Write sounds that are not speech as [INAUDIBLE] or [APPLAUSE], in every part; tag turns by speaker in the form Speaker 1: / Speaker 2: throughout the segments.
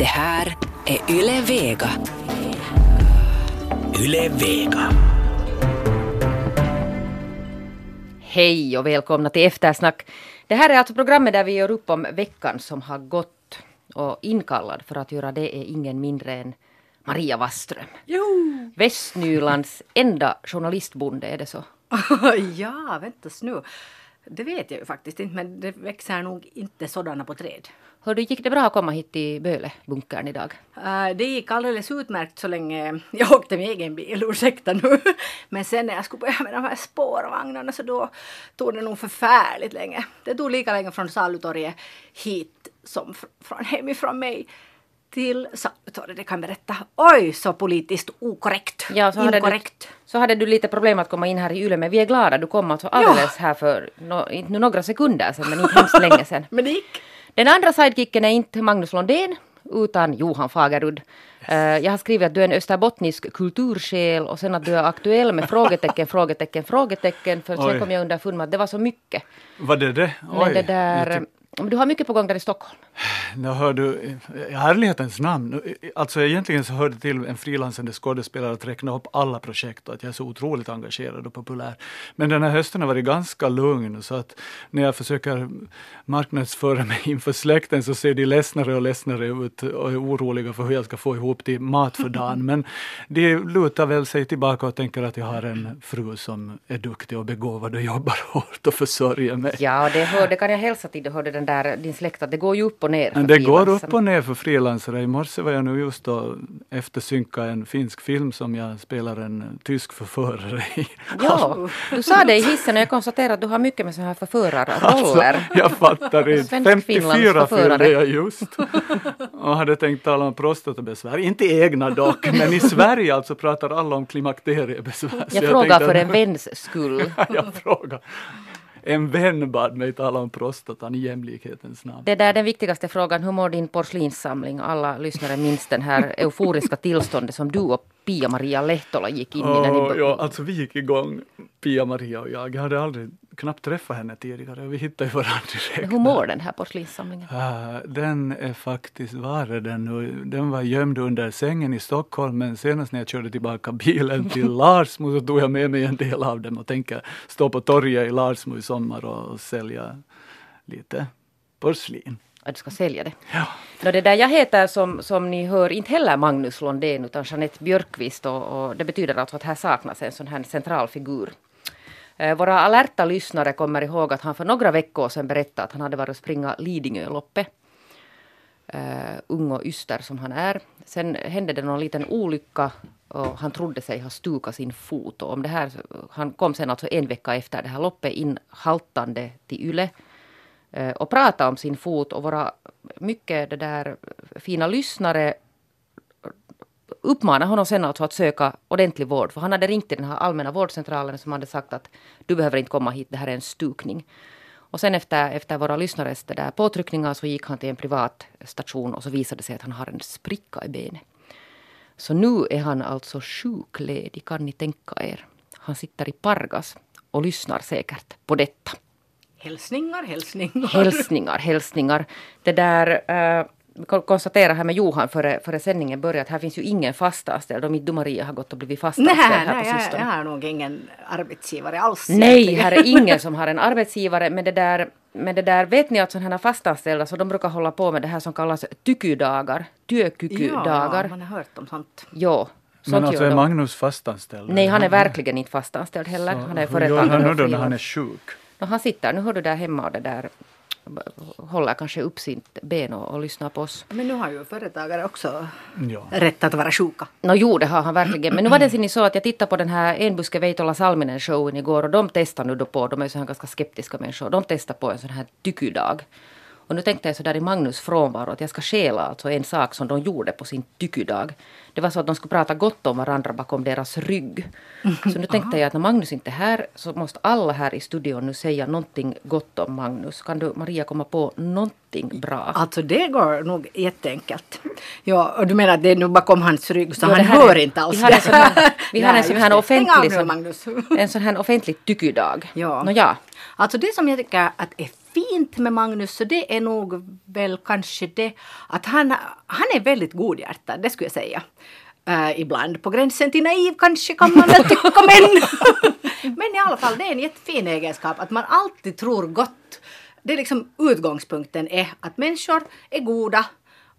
Speaker 1: Det här är Yle Vega.
Speaker 2: Yle Vega.
Speaker 3: Hej och välkomna till Eftersnack. Det här är alltså programmet där vi gör upp om veckan som har gått. Och inkallad för att göra det är ingen mindre än Maria Wasström.
Speaker 4: Jo!
Speaker 3: Västnylands enda journalistbonde, är det så? [LAUGHS]
Speaker 4: ja, väntas nu. Det vet jag ju faktiskt inte, men det växer nog inte sådana på träd.
Speaker 3: Hör du, gick det bra att komma hit till Böle-bunkern idag?
Speaker 4: Uh, det gick alldeles utmärkt så länge jag åkte med egen bil, [LAUGHS] ursäkta nu. Men sen när jag skulle börja med de här spårvagnarna så då tog det nog förfärligt länge. Det tog lika länge från Salutorget hit som från hemifrån mig till Salutorget, det kan berätta. Oj, så politiskt okorrekt.
Speaker 3: Ja, så hade, du, så hade du lite problem att komma in här i Yle, men vi är glada du kom alltså alldeles ja. här för, no, några sekunder sedan, men inte hemskt länge sedan. [LAUGHS]
Speaker 4: men det gick.
Speaker 3: Den andra sidekicken är inte Magnus Londén, utan Johan Fagerud. Uh, jag har skrivit att du är en österbottnisk kultursjäl och sen att du är aktuell med [LAUGHS] frågetecken, frågetecken, frågetecken. För sen kom jag underfund med att det var så mycket.
Speaker 5: Var det det?
Speaker 3: Oj. Men det där, du har mycket på gång där i Stockholm.
Speaker 5: Nu hör du, i ärlighetens namn, alltså egentligen så hör det till en frilansande skådespelare att räkna upp alla projekt och att jag är så otroligt engagerad och populär. Men den här hösten har varit ganska lugn så att när jag försöker marknadsföra mig inför släkten så ser de ledsnare och ledsnare ut och är oroliga för hur jag ska få ihop till mat för dagen. [LAUGHS] Men de lutar väl sig tillbaka och tänker att jag har en fru som är duktig och begåvad och jobbar hårt och försörjer mig.
Speaker 3: Ja, det, hör, det kan jag hälsa till. Du hörde den där, din släkt att det går ju upp och ner.
Speaker 5: Men det går upp och ner för frilansare. I morse var jag nu just och eftersynka en finsk film som jag spelar en tysk förförare i.
Speaker 3: Ja, [LAUGHS] du sa det i hissen och jag konstaterade att du har mycket med sådana här förförarroller.
Speaker 5: Alltså, jag fattar inte. [LAUGHS] 54 fyllde jag just. [LAUGHS] Och hade tänkt tala om prostatabesvär. Inte egna dock, men i Sverige alltså pratar alla om klimakteriebesvär.
Speaker 3: Jag, jag frågar för en väns skull.
Speaker 5: jag frågar en vän bad mig tala om prostatan i jämlikhetens namn.
Speaker 3: Det där är den viktigaste frågan. Hur mår din porslinssamling? Alla lyssnare minns den här euforiska tillståndet som du och Pia-Maria Lehtola gick in i. När
Speaker 5: ni... Ja, alltså vi gick igång, Pia-Maria och jag. Jag hade aldrig knappt träffat henne tidigare. Vi hittade ju varandra direkt.
Speaker 3: Hur mår den här porslinssamlingen?
Speaker 5: Uh, den är faktiskt, var den nu? Den var gömd under sängen i Stockholm men senast när jag körde tillbaka bilen till [LAUGHS] Larsmo så tog jag med mig en del av dem och tänker stå på torget i Larsmo i sommar och sälja lite porslin.
Speaker 3: Att du ska sälja det?
Speaker 5: Ja.
Speaker 3: No, det där jag heter som, som ni hör inte heller Magnus Londén utan Jeanette Björkqvist och, och det betyder alltså att här saknas en sån här central figur Eh, våra alerta lyssnare kommer ihåg att han för några veckor sedan berättade att han hade varit och springa Lidingöloppet. Uh, ung och yster som han är. Sen hände det någon liten olycka och han trodde sig ha stukat sin fot. Och om det här, han kom sen alltså en vecka efter det här loppet in haltande till Yle Eh, och prata om sin fot och våra mycket det där fina lyssnare uppmanade honom sen alltså att söka ordentlig vård. För han hade ringt till den här allmänna vårdcentralen som hade sagt att du behöver inte komma hit, det här är en stukning. Och sen efter, efter våra lyssnares där påtryckningar så gick han till en privat station och så visade det sig att han har en spricka i benet. Så nu är han alltså sjukledig, kan ni tänka er. Han sitter i Pargas och lyssnar säkert på detta.
Speaker 4: Hälsningar, hälsningar.
Speaker 3: Hälsningar, hälsningar. Det där... Uh, konstatera här med Johan före, före sändningen började att här finns ju ingen fastanställd och mitt du Maria har gått och blivit fastanställd
Speaker 4: nej,
Speaker 3: här
Speaker 4: nej,
Speaker 3: på sistone.
Speaker 4: Jag, jag har nog ingen arbetsgivare alls.
Speaker 3: Nej, här är ingen som har en [LAUGHS] arbetsgivare men det där men det där, vet ni att sådana här fastanställda så de brukar hålla på med det här som kallas tykydagar, työkykydagar.
Speaker 4: Ja, man har hört om sånt.
Speaker 3: Ja.
Speaker 5: Men alltså är Magnus fastanställd?
Speaker 3: Nej, han är verkligen inte fastanställd heller.
Speaker 5: Så,
Speaker 3: han är
Speaker 5: företagare. Hur gör han nu då när han är sjuk?
Speaker 3: Han sitter, nu hör du där hemma och det där håller kanske upp sitt ben och, och lyssnar på oss.
Speaker 4: Men nu har ju företagare också ja. rätt att vara sjuka.
Speaker 3: No, jo, det har han verkligen. Men nu var det så att jag tittade på den här Enbuske Veitola Salminen showen igår och de testar nu då på, de är så här ganska skeptiska människor, de testar på en sån här tykydag. Och nu tänkte jag så där i Magnus frånvaro att jag ska stjäla alltså en sak som de gjorde på sin tykydag. Det var så att de skulle prata gott om varandra bakom deras rygg. Så nu tänkte jag att när Magnus inte är här så måste alla här i studion nu säga någonting gott om Magnus. Kan du Maria komma på någonting bra?
Speaker 4: Alltså det går nog jätteenkelt. Ja, och du menar att det är nu bakom hans rygg så jo, han hör är, inte alls
Speaker 3: vi har en sån här, vi har en sån här offentlig, en sån här offentlig tykydag.
Speaker 4: Ja.
Speaker 3: Nå, ja.
Speaker 4: Alltså det som jag tycker att är fint med Magnus så det är nog väl kanske det att han, han är väldigt godhjärtad, det skulle jag säga. Uh, ibland på gränsen till naiv kanske kan man väl tycka men. [LAUGHS] men i alla fall det är en jättefin egenskap att man alltid tror gott. Det är liksom utgångspunkten är att människor är goda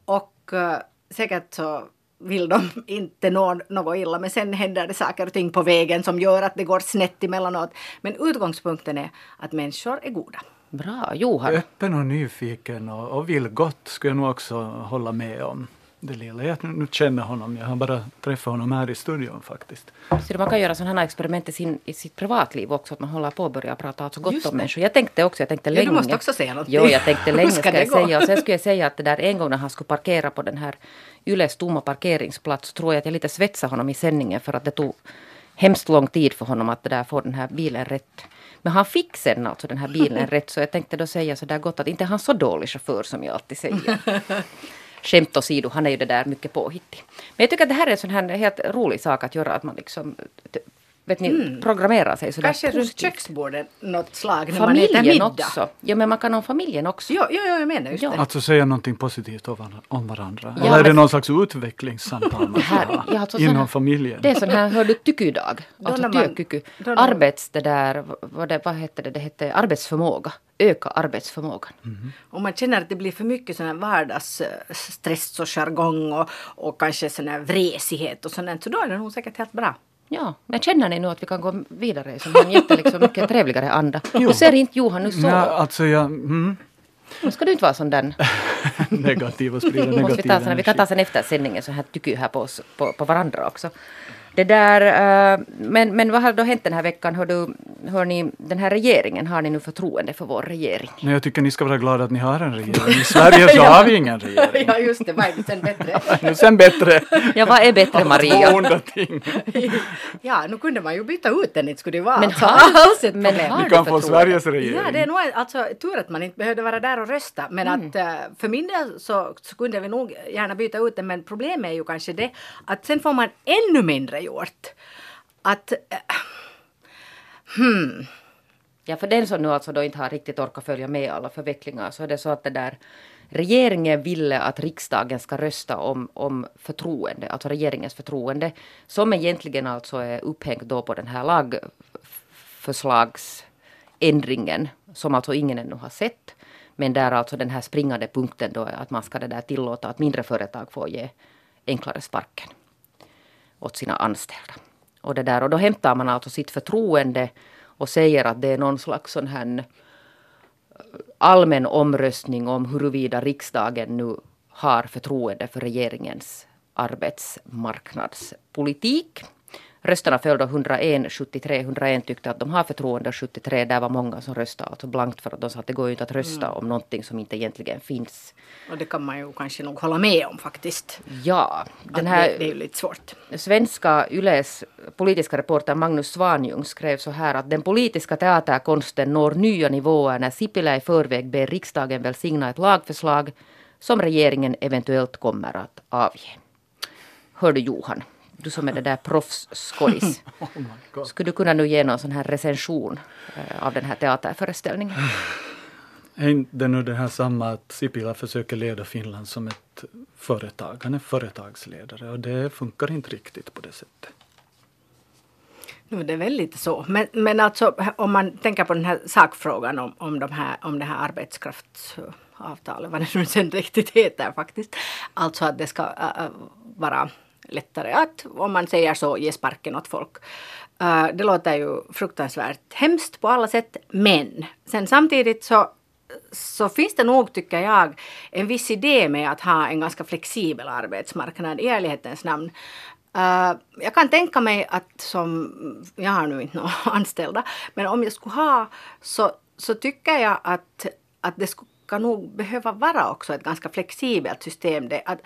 Speaker 4: och uh, säkert så vill de inte nå något illa men sen händer det saker och ting på vägen som gör att det går snett emellanåt. Men utgångspunkten är att människor är goda.
Speaker 3: Bra, Johan.
Speaker 5: Öppen och nyfiken och, och vill gott skulle jag nog också hålla med om det lilla. Jag nu känner honom, jag har bara träffat honom här i studion faktiskt.
Speaker 3: Så man kan göra sådana här experiment i, sin, i sitt privatliv också, att man håller på att börja prata alltså gott om människor. Jag tänkte också, jag tänkte länge. Ja,
Speaker 4: du måste också säga någonting.
Speaker 3: Jo, jag tänkte [LAUGHS] länge ska, ska jag säga. Och sen skulle jag säga att det där en gång när han skulle parkera på den här Yles tomma parkeringsplats, så tror jag att jag lite svetsade honom i sändningen för att det tog hemskt lång tid för honom att det där få den här bilen rätt. Men han fick sen alltså den här [LAUGHS] bilen rätt så jag tänkte då säga så där gott att inte han så dålig chaufför som jag alltid säger. [LAUGHS] skämt åsido, han är ju det där mycket påhittig. Men jag tycker att det här är en sån här helt rolig sak att göra, att man liksom vet ni, mm. programmera sig sådär
Speaker 4: Kanske runt köksbordet något slag när familjen man äter middag.
Speaker 3: också. Ja men man kan om familjen också.
Speaker 4: Ja, ja, ja jag menar just ja. det.
Speaker 5: Alltså säga någonting positivt om varandra. Ja, Eller är det någon slags utvecklingssamtal man ska ha ja, alltså inom familjen?
Speaker 3: Det är sån här, hör du, tykydag. Alltså työkyky. Arbets, det där, vad, det, vad hette det, det hette arbetsförmåga öka arbetsförmågan. Mm.
Speaker 4: Om man känner att det blir för mycket sån här vardagsstress och jargong och, och kanske sån här vresighet och sånt så då är det nog säkert helt bra.
Speaker 3: Ja, men känner ni nu att vi kan gå vidare i en jätte, liksom, mycket trevligare anda? Du ser inte Johan nu så.
Speaker 5: Nej, alltså jag... Mm.
Speaker 3: Nu ska du inte vara sån där. [LAUGHS]
Speaker 5: negativ och sprida negativ
Speaker 3: vi, ta sen, vi kan ta sen efter sändningen så här tycker här på, oss, på, på varandra också. Det där, uh, men, men vad har då hänt den här veckan? Hör, du, hör ni, den här regeringen, har ni nu förtroende för vår regering?
Speaker 5: Nej, jag tycker ni ska vara glada att ni har en regering. I [LAUGHS] Sverige så har vi ingen regering.
Speaker 4: ja, just det. Vad är sen bättre? [LAUGHS]
Speaker 5: nu sen bättre.
Speaker 3: ja, vad är bättre, Maria?
Speaker 5: onda ting. [LAUGHS]
Speaker 4: ja, nu kunde man ju byta ut den, inte skulle det vara.
Speaker 3: Men alltså, alls ett
Speaker 5: men Ni kan få Sveriges regering.
Speaker 4: Ja, det är nog alltså, tur att man inte behövde vara där och rösta. Men mm. att uh, för min del så, så kunde vi nog gärna byta ut den. Men problemet är ju kanske det att sen får man ännu mindre gjort att... Äh, hmm.
Speaker 3: Ja, för den som nu alltså då inte har riktigt orkat följa med alla förvecklingar så är det så att det där regeringen ville att riksdagen ska rösta om, om förtroende, alltså regeringens förtroende, som egentligen alltså är upphängt då på den här lagförslagsändringen, som alltså ingen ännu har sett. Men där alltså den här springande punkten då är att man ska det där tillåta att mindre företag får ge enklare sparken åt sina anställda. Och, det där, och då hämtar man alltså sitt förtroende och säger att det är någon slags sån här eh, allmän omröstning om huruvida riksdagen nu har förtroende för regeringens arbetsmarknadspolitik. Rösterna föll då 101, 73. 101 tyckte att de har förtroende 73 där var många som röstade alltså blankt för att de sa att det går ju inte att rösta mm. om någonting som inte egentligen finns.
Speaker 4: Och det kan man ju kanske nog hålla med om faktiskt.
Speaker 3: Ja.
Speaker 4: Den här det, det, är ju lite svårt.
Speaker 3: Svenska Yles politiska reporter Magnus Svanjung skrev så här att den politiska teaterkonsten når nya nivåer när Sipilä i förväg ber riksdagen välsigna ett lagförslag som regeringen eventuellt kommer att avge. Hör du Johan? Du som är det där proffsskådis. [LAUGHS] oh Skulle du kunna nu ge någon sån här recension eh, av den här teaterföreställningen? [SIGHS]
Speaker 5: Är inte nu det här samma att Sipilä försöker leda Finland som ett företag? Han är företagsledare och det funkar inte riktigt på det sättet.
Speaker 4: No, det är väl lite så. Men, men alltså om man tänker på den här sakfrågan om, om, de här, om det här arbetskraftsavtalet, vad det nu sen riktigt heter faktiskt. Alltså att det ska äh, vara lättare att, om man säger så, ge sparken åt folk. Uh, det låter ju fruktansvärt hemskt på alla sätt, men sen samtidigt så så finns det nog, tycker jag, en viss idé med att ha en ganska flexibel arbetsmarknad i ärlighetens namn. Uh, jag kan tänka mig att som, jag har nu inte några [LAUGHS] anställda, men om jag skulle ha så, så tycker jag att, att det skulle nog behöva vara också ett ganska flexibelt system. Det, att,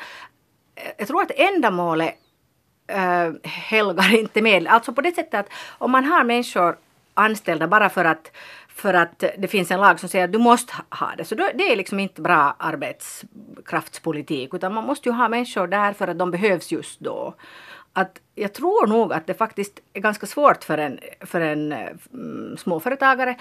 Speaker 4: jag tror att ändamålet äh, helgar inte medel. Alltså på det sättet att om man har människor anställda bara för att för att det finns en lag som säger att du måste ha det. Så då, det är liksom inte bra arbetskraftspolitik utan man måste ju ha människor där för att de behövs just då att jag tror nog att det faktiskt är ganska svårt för en, för en mm, småföretagare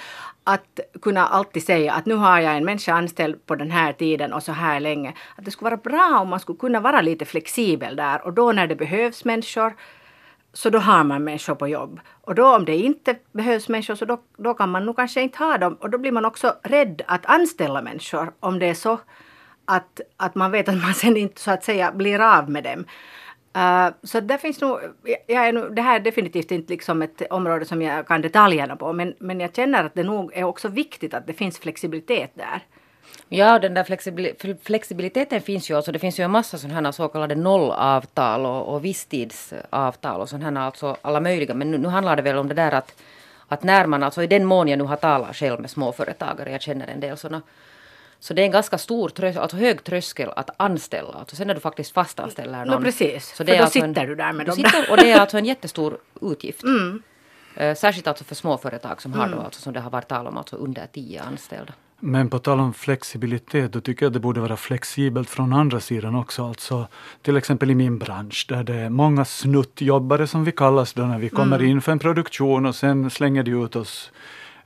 Speaker 4: att kunna alltid säga att nu har jag en människa anställd på den här tiden och så här länge. Att det skulle vara bra om man skulle kunna vara lite flexibel där och då när det behövs människor så då har man människor på jobb. Och då om det inte behövs människor så då, då kan man nog kanske inte ha dem och då blir man också rädd att anställa människor om det är så att, att man vet att man sen inte så att säga blir av med dem. Uh, så där finns nog, jag är nog, det här är definitivt inte liksom ett område som jag kan detaljerna på men, men jag känner att det nog är också viktigt att det finns flexibilitet där.
Speaker 3: Ja, den där flexibiliteten finns ju. också. det finns ju en massa sådana här så kallade nollavtal och, och visstidsavtal och sådana här, alltså alla möjliga. Men nu, nu handlar det väl om det där att, att när man, alltså i den mån jag nu har talat själv med småföretagare, jag känner en del sådana så det är en ganska stor tröskel, alltså hög tröskel att anställa. Alltså sen när du faktiskt fastanställer någon.
Speaker 4: No, precis,
Speaker 3: så
Speaker 4: det för då
Speaker 3: alltså
Speaker 4: sitter
Speaker 3: en,
Speaker 4: du där med
Speaker 3: dem.
Speaker 4: Sitter,
Speaker 3: och det är alltså en jättestor utgift.
Speaker 4: Mm.
Speaker 3: Uh, särskilt alltså för småföretag som har då, alltså, som det har varit tal om, alltså under tio anställda.
Speaker 5: Men på tal om flexibilitet, då tycker jag att det borde vara flexibelt från andra sidan också. Alltså, till exempel i min bransch där det är många snuttjobbare som vi kallas då när vi kommer mm. in för en produktion och sen slänger de ut oss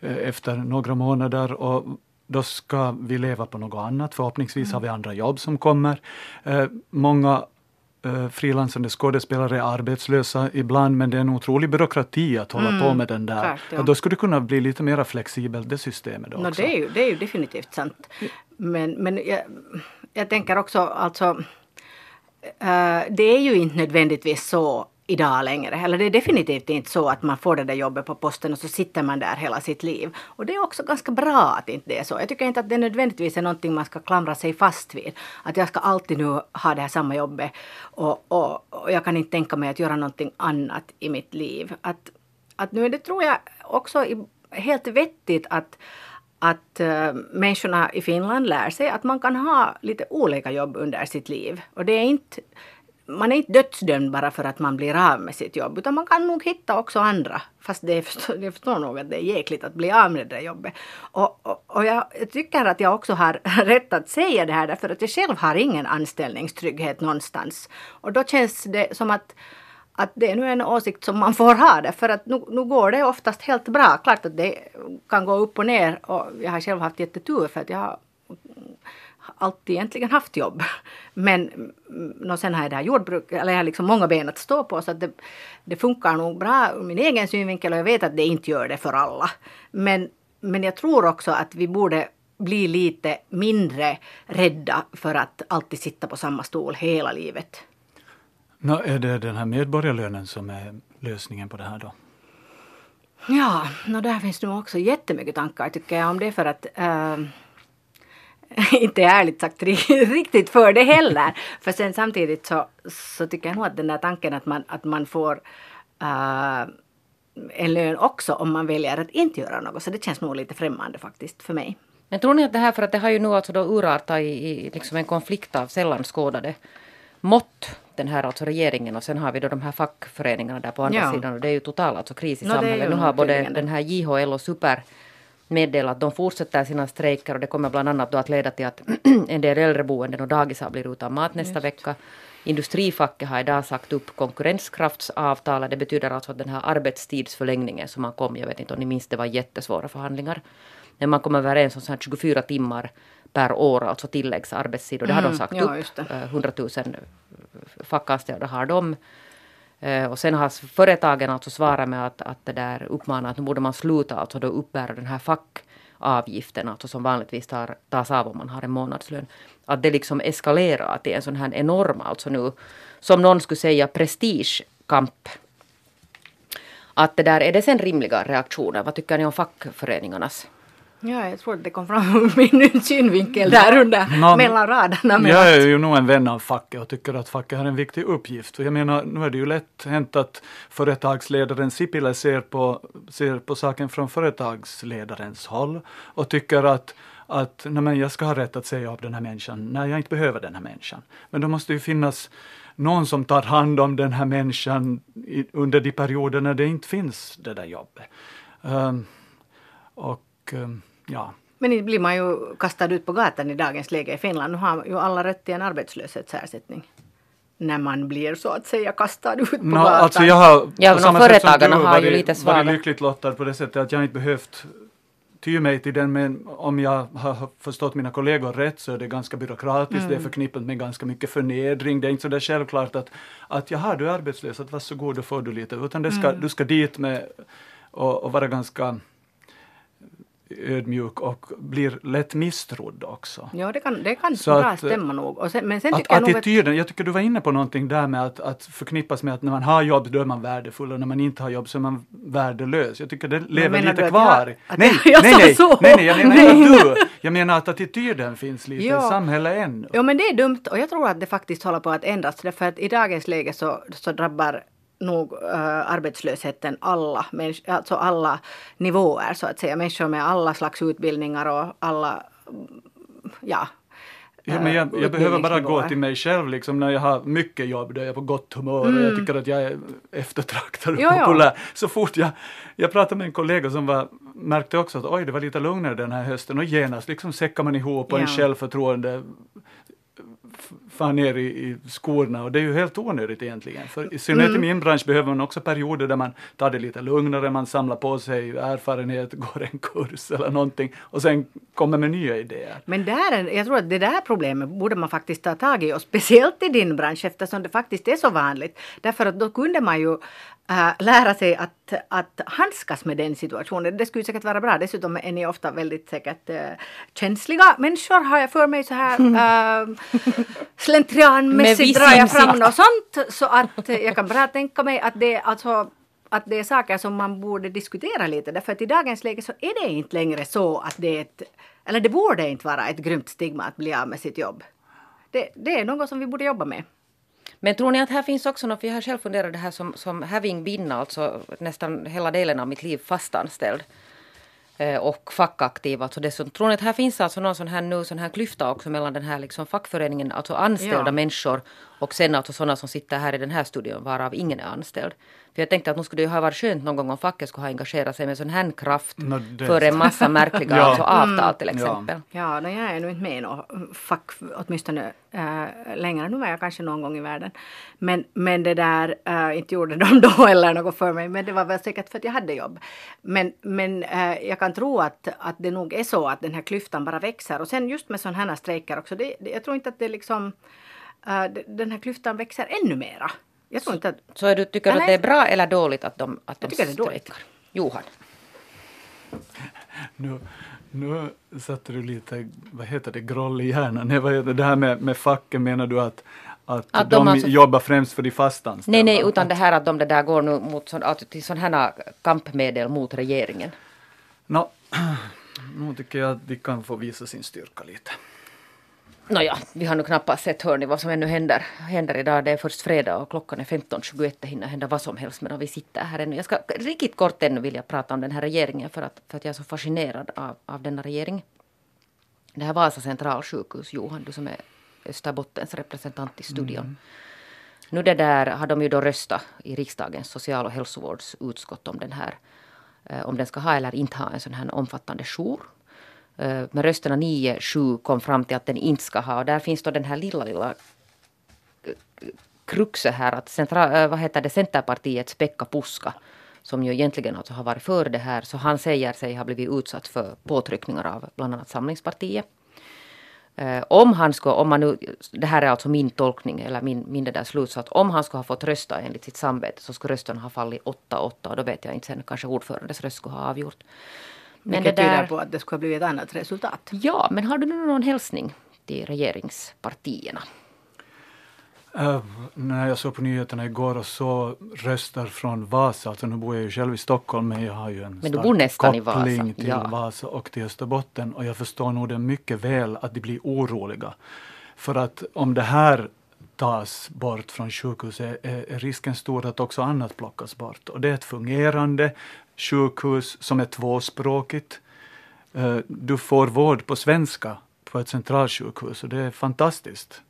Speaker 5: eh, efter några månader och då ska vi leva på något annat. Förhoppningsvis har vi andra jobb som kommer. Eh, många eh, frilansande skådespelare är arbetslösa ibland men det är en otrolig byråkrati att hålla mm, på med den där. Klart, ja. Då skulle det kunna bli lite mer flexibelt det systemet också.
Speaker 4: No, det, är ju, det är ju definitivt sant. Men, men jag, jag tänker också alltså Uh, det är ju inte nödvändigtvis så idag längre. Eller det är definitivt inte så att man får det där jobbet på posten och så sitter man där hela sitt liv. Och det är också ganska bra att inte det är så. Jag tycker inte att det nödvändigtvis är någonting man ska klamra sig fast vid. Att jag ska alltid nu ha det här samma jobbet och, och, och jag kan inte tänka mig att göra någonting annat i mitt liv. Att, att nu är det tror jag också helt vettigt att att äh, människorna i Finland lär sig att man kan ha lite olika jobb under sitt liv. Och det är inte man är inte dödsdömd bara för att man blir av med sitt jobb utan man kan nog hitta också andra. Fast det är, jag förstår nog att det är jäkligt att bli av med det där jobbet. Och, och, och jag tycker att jag också har [LAUGHS] rätt att säga det här därför att jag själv har ingen anställningstrygghet någonstans. Och då känns det som att att det är nu en åsikt som man får ha det för att nu, nu går det oftast helt bra. Klart att det kan gå upp och ner och jag har själv haft jättetur för att jag har alltid egentligen haft jobb. Men no, sen har jag det här jordbruk, eller jag har liksom många ben att stå på så att det, det funkar nog bra ur min egen synvinkel och jag vet att det inte gör det för alla. Men, men jag tror också att vi borde bli lite mindre rädda för att alltid sitta på samma stol hela livet.
Speaker 5: No, är det den här medborgarlönen som är lösningen på det här då?
Speaker 4: Ja, no, där finns nog också jättemycket tankar tycker jag om det för att äh, [LAUGHS] inte ärligt sagt [LAUGHS] riktigt för det heller. För sen samtidigt så, så tycker jag nog att den där tanken att man, att man får uh, en lön också om man väljer att inte göra något. Så det känns nog lite främmande faktiskt för mig.
Speaker 3: Men tror ni att det här, för att det har ju nu alltså då urartat i, i liksom en konflikt av sällan skådade mått, den här alltså regeringen och sen har vi då de här fackföreningarna där på andra ja. sidan och det är ju total alltså kris i no, samhället. Nu har både den här JHL och Super meddela att de fortsätter sina strejker och det kommer bland annat att leda till att [CLEARS THROAT] en del äldreboenden och dagisar blir utan mat nästa Just. vecka. Industrifacket har idag sagt upp konkurrenskraftsavtalet. Det betyder alltså att den här arbetstidsförlängningen som man kom, jag vet inte om ni minns, det var jättesvåra förhandlingar. När man kom överens om så här 24 timmar per år, alltså tilläggsarbetstid. Och det har de mm, sagt ja, upp. 100 000 fackanställda har de. Eh, och sen har företagen alltså svarat med att, att det där uppmanar att nu borde man sluta alltså då uppbära den här fackavgiften, alltså som vanligtvis tar, tas av om man har en månadslön. Att det liksom eskalerar till en sån här enorm, alltså nu, som någon skulle säga, prestigekamp. Att det där, är det sen rimliga reaktioner? Vad tycker ni om fackföreningarnas
Speaker 4: Ja, jag tror att det kom fram ur min synvinkel där under no, mellan raderna.
Speaker 5: Jag är ju nog en vän av facket och tycker att facket har en viktig uppgift. jag menar, nu är det ju lätt hänt att företagsledaren Sipilä ser på, ser på saken från företagsledarens håll och tycker att att nej men jag ska ha rätt att säga upp den här människan när jag inte behöver den här människan. Men då måste ju finnas någon som tar hand om den här människan i, under de perioder när det inte finns det där jobbet. Um, och um, ja.
Speaker 4: Men inte blir man ju kastad ut på gatan i dagens läge i Finland. Nu har ju alla rätt till en arbetslöshetsersättning. när man blir så att säga kastad ut på
Speaker 5: No,
Speaker 4: gatan?
Speaker 5: alltså jag har,
Speaker 3: Ja,
Speaker 5: på samma sätt som
Speaker 3: företagarna
Speaker 5: du,
Speaker 3: har ju
Speaker 5: varit,
Speaker 3: lite
Speaker 5: varit
Speaker 3: svagare.
Speaker 5: lyckligt lottad på det sättet att jag inte behövt ty mig till den, men om jag har har förstått mina kollegor rätt så är det ganska byråkratiskt,
Speaker 3: Mm.
Speaker 5: det är förknippat med ganska mycket förnedring, det är inte så där självklart att, att jaha, du är arbetslös, att varsågod, då får du lite, utan det ska,
Speaker 3: Mm.
Speaker 5: du ska dit med och, och vara ganska ödmjuk och blir lätt misstrodd också.
Speaker 4: Ja, det kan, det kan
Speaker 5: Så
Speaker 4: bra
Speaker 5: att,
Speaker 4: stämma nog. Sen, men sen
Speaker 5: Att
Speaker 4: tycker jag
Speaker 5: attityden, jag tycker du var inne på någonting där med att, att förknippas med att när man har jobb då är man värdefull och när man inte har jobb så är man värdelös. Jag tycker det lever lite kvar. [LAUGHS]
Speaker 4: jag-
Speaker 5: nej,
Speaker 4: jag- jag
Speaker 5: nej, nej,
Speaker 4: så?
Speaker 5: nej, nej, jag menar inte du. Jag menar att attityden finns lite
Speaker 4: Ja.
Speaker 5: i samhället ännu.
Speaker 4: Jo men det är dumt och jag tror att det faktiskt håller på att ändras. Därför att i dagens läge så, så drabbar nog uh, arbetslösheten alla, alltså alla nivåer så att säga. Människor med alla slags utbildningar och alla, mm, ja.
Speaker 5: Ja, men jag, jag behöver bara gå till mig själv liksom när jag har mycket jobb, då är jag på gott humör och jag tycker att jag är eftertraktad och
Speaker 4: Mm. Ja.
Speaker 5: populär. Så fort jag, jag pratade med en kollega som var, märkte också att oj, det var lite lugnare den här hösten och genast liksom säckar man ihop och en
Speaker 4: Ja.
Speaker 5: självförtroende far ner i, i skorna och det är ju helt onödigt egentligen. För i synnerhet
Speaker 4: Mm.
Speaker 5: i min bransch behöver man också perioder där man tar det lite lugnare, man samlar på sig erfarenhet, [LAUGHS] går en kurs eller någonting och sen kommer med nya idéer.
Speaker 4: Men där, är- jag tror att det där problemet borde man faktiskt ta tag i och speciellt i din bransch eftersom det faktiskt är så vanligt. Därför att då kunde man ju äh, lära sig att, att handskas med den situationen. Det skulle säkert vara bra. Dessutom är ni ofta väldigt säkert äh, känsliga människor har jag för mig så här [LAUGHS] äh, slentrianmässigt drar jag fram något sånt så att jag kan bra tänka mig att det alltså att det är saker som man borde diskutera lite därför att i dagens läge så är det inte längre så att det är ett, eller det borde inte vara ett grymt stigma att bli av med sitt jobb. Det, det är något som vi borde jobba med.
Speaker 3: Men tror ni att här finns också något, för jag har själv funderat det här som, som having been, alltså nästan hela delen av mitt liv fastanställd och fackaktiv. Alltså dessutom, tror ni att här finns alltså någon sån här, nu, sån här klyfta också mellan den här liksom fackföreningen, alltså anställda
Speaker 4: Ja.
Speaker 3: människor och sen alltså sådana som sitter här i den här studion varav ingen är anställd. För jag tänkte att nu skulle det ju ha varit skönt någon gång om facket skulle ha engagerat sig med sån här kraft
Speaker 5: det-
Speaker 3: för en massa märkliga [LAUGHS]
Speaker 5: Ja.
Speaker 3: alltså, avtal till
Speaker 5: Ja.
Speaker 4: Mm.
Speaker 3: exempel.
Speaker 4: Ja, no, jag är nog inte med i något fack, åtminstone äh, längre. Nu var jag kanske någon gång i världen. Men, men det där, äh, inte gjorde [LAUGHS] de då eller något för mig. Men det var väl säkert för att jag hade jobb. Men, men äh, jag kan tro att, att det nog är så att den här klyftan bara växer. Och sen just med sådana här strejker också. Det, det, jag tror inte att det liksom, den här klyftan växer ännu mera. Jag tror inte att,
Speaker 3: Så är du, tycker du att det är bra eller dåligt att de, att de
Speaker 4: Jag tycker det är dåligt.
Speaker 3: strejkar? Johan? [LAUGHS]
Speaker 5: Nu, nu satte du lite, vad heter det, groll i hjärnan. Nej, vad heter det här med, med facken, menar du att, att,
Speaker 3: Att
Speaker 5: de,
Speaker 3: de alltså-
Speaker 5: jobbar främst för de fastanställda?
Speaker 3: Nej, nej, utan det här att de det där går nu mot sån, att, till sådana här kampmedel mot regeringen.
Speaker 5: Nå, [CLEARS THROAT] nu tycker jag att de kan få visa sin styrka lite.
Speaker 3: Nåja, vi har nu knappast sett hörni vad som ännu händer, händer idag. Det är först fredag och klockan är 15.21. Det hinner hända vad som helst medan vi sitter här ännu. Jag ska riktigt kort ännu vilja prata om den här regeringen för att, för att jag är så fascinerad av, av denna regering. Det här Vasa centralsjukhus, Johan, du som är Österbottens representant i studion. Nu det där har de ju då röstat i riksdagens social och hälsovårdsutskott om den här, eh, om den ska ha eller inte ha en sån här omfattande jour. Eh, Med rösterna 9-7 kom fram till att den inte ska ha och där finns då den här lilla, lilla eh, kruxet här att centra, eh, vad heter det, Centerpartiets Pekka Puska som ju egentligen alltså har varit för det här så han säger sig ha blivit utsatt för påtryckningar av bland annat Samlingspartiet. Eh, om han ska, om man nu, det här är alltså min tolkning eller min, min där slutsats. Om han skulle ha fått rösta enligt sitt samvete så skulle rösterna ha fallit 8-8 och då vet jag inte sen kanske ordförandes röst skulle ha avgjort. Men
Speaker 4: vilket
Speaker 3: det där,
Speaker 4: tyder på att det skulle ha blivit ett annat resultat.
Speaker 3: Ja, men har du nu någon hälsning till regeringspartierna?
Speaker 5: Äh, när jag såg på nyheterna igår och så röster från Vasa, alltså nu bor jag ju själv i Stockholm men jag har ju en
Speaker 3: Men du bor nästan i Vasa,
Speaker 5: koppling till
Speaker 3: ja.
Speaker 5: Vasa och till Österbotten och jag förstår nog det mycket väl att de blir oroliga. För att om det här tas bort från sjukhuset är, är risken stor att också annat plockas bort. Och det är ett fungerande sjukhus som är tvåspråkigt. Eh, Du får vård på svenska på ett centralsjukhus och det är fantastiskt.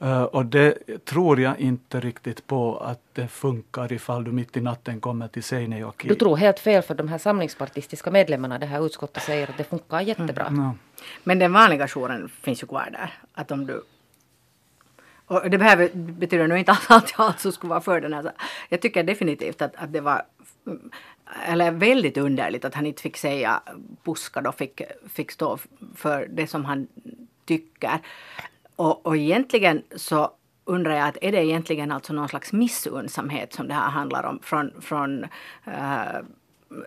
Speaker 5: Eh, och det tror jag inte riktigt på att det funkar ifall du mitt i natten kommer till Seinejoki.
Speaker 3: Du tror helt fel för de här samlingspartistiska medlemmarna, det här utskottet säger att det funkar jättebra.
Speaker 5: Ja.
Speaker 4: Men den vanliga jouren finns ju kvar där. Att om du, Och det behöver, betyder nog inte alls att jag alltså skulle vara för den här. Jag tycker definitivt att, att det var eller väldigt underligt att han inte fick säga buskad och fick, fick stå för det som han tycker. Och, och egentligen så undrar jag att är det egentligen alltså någon slags missunnsamhet som det här handlar om från, från äh,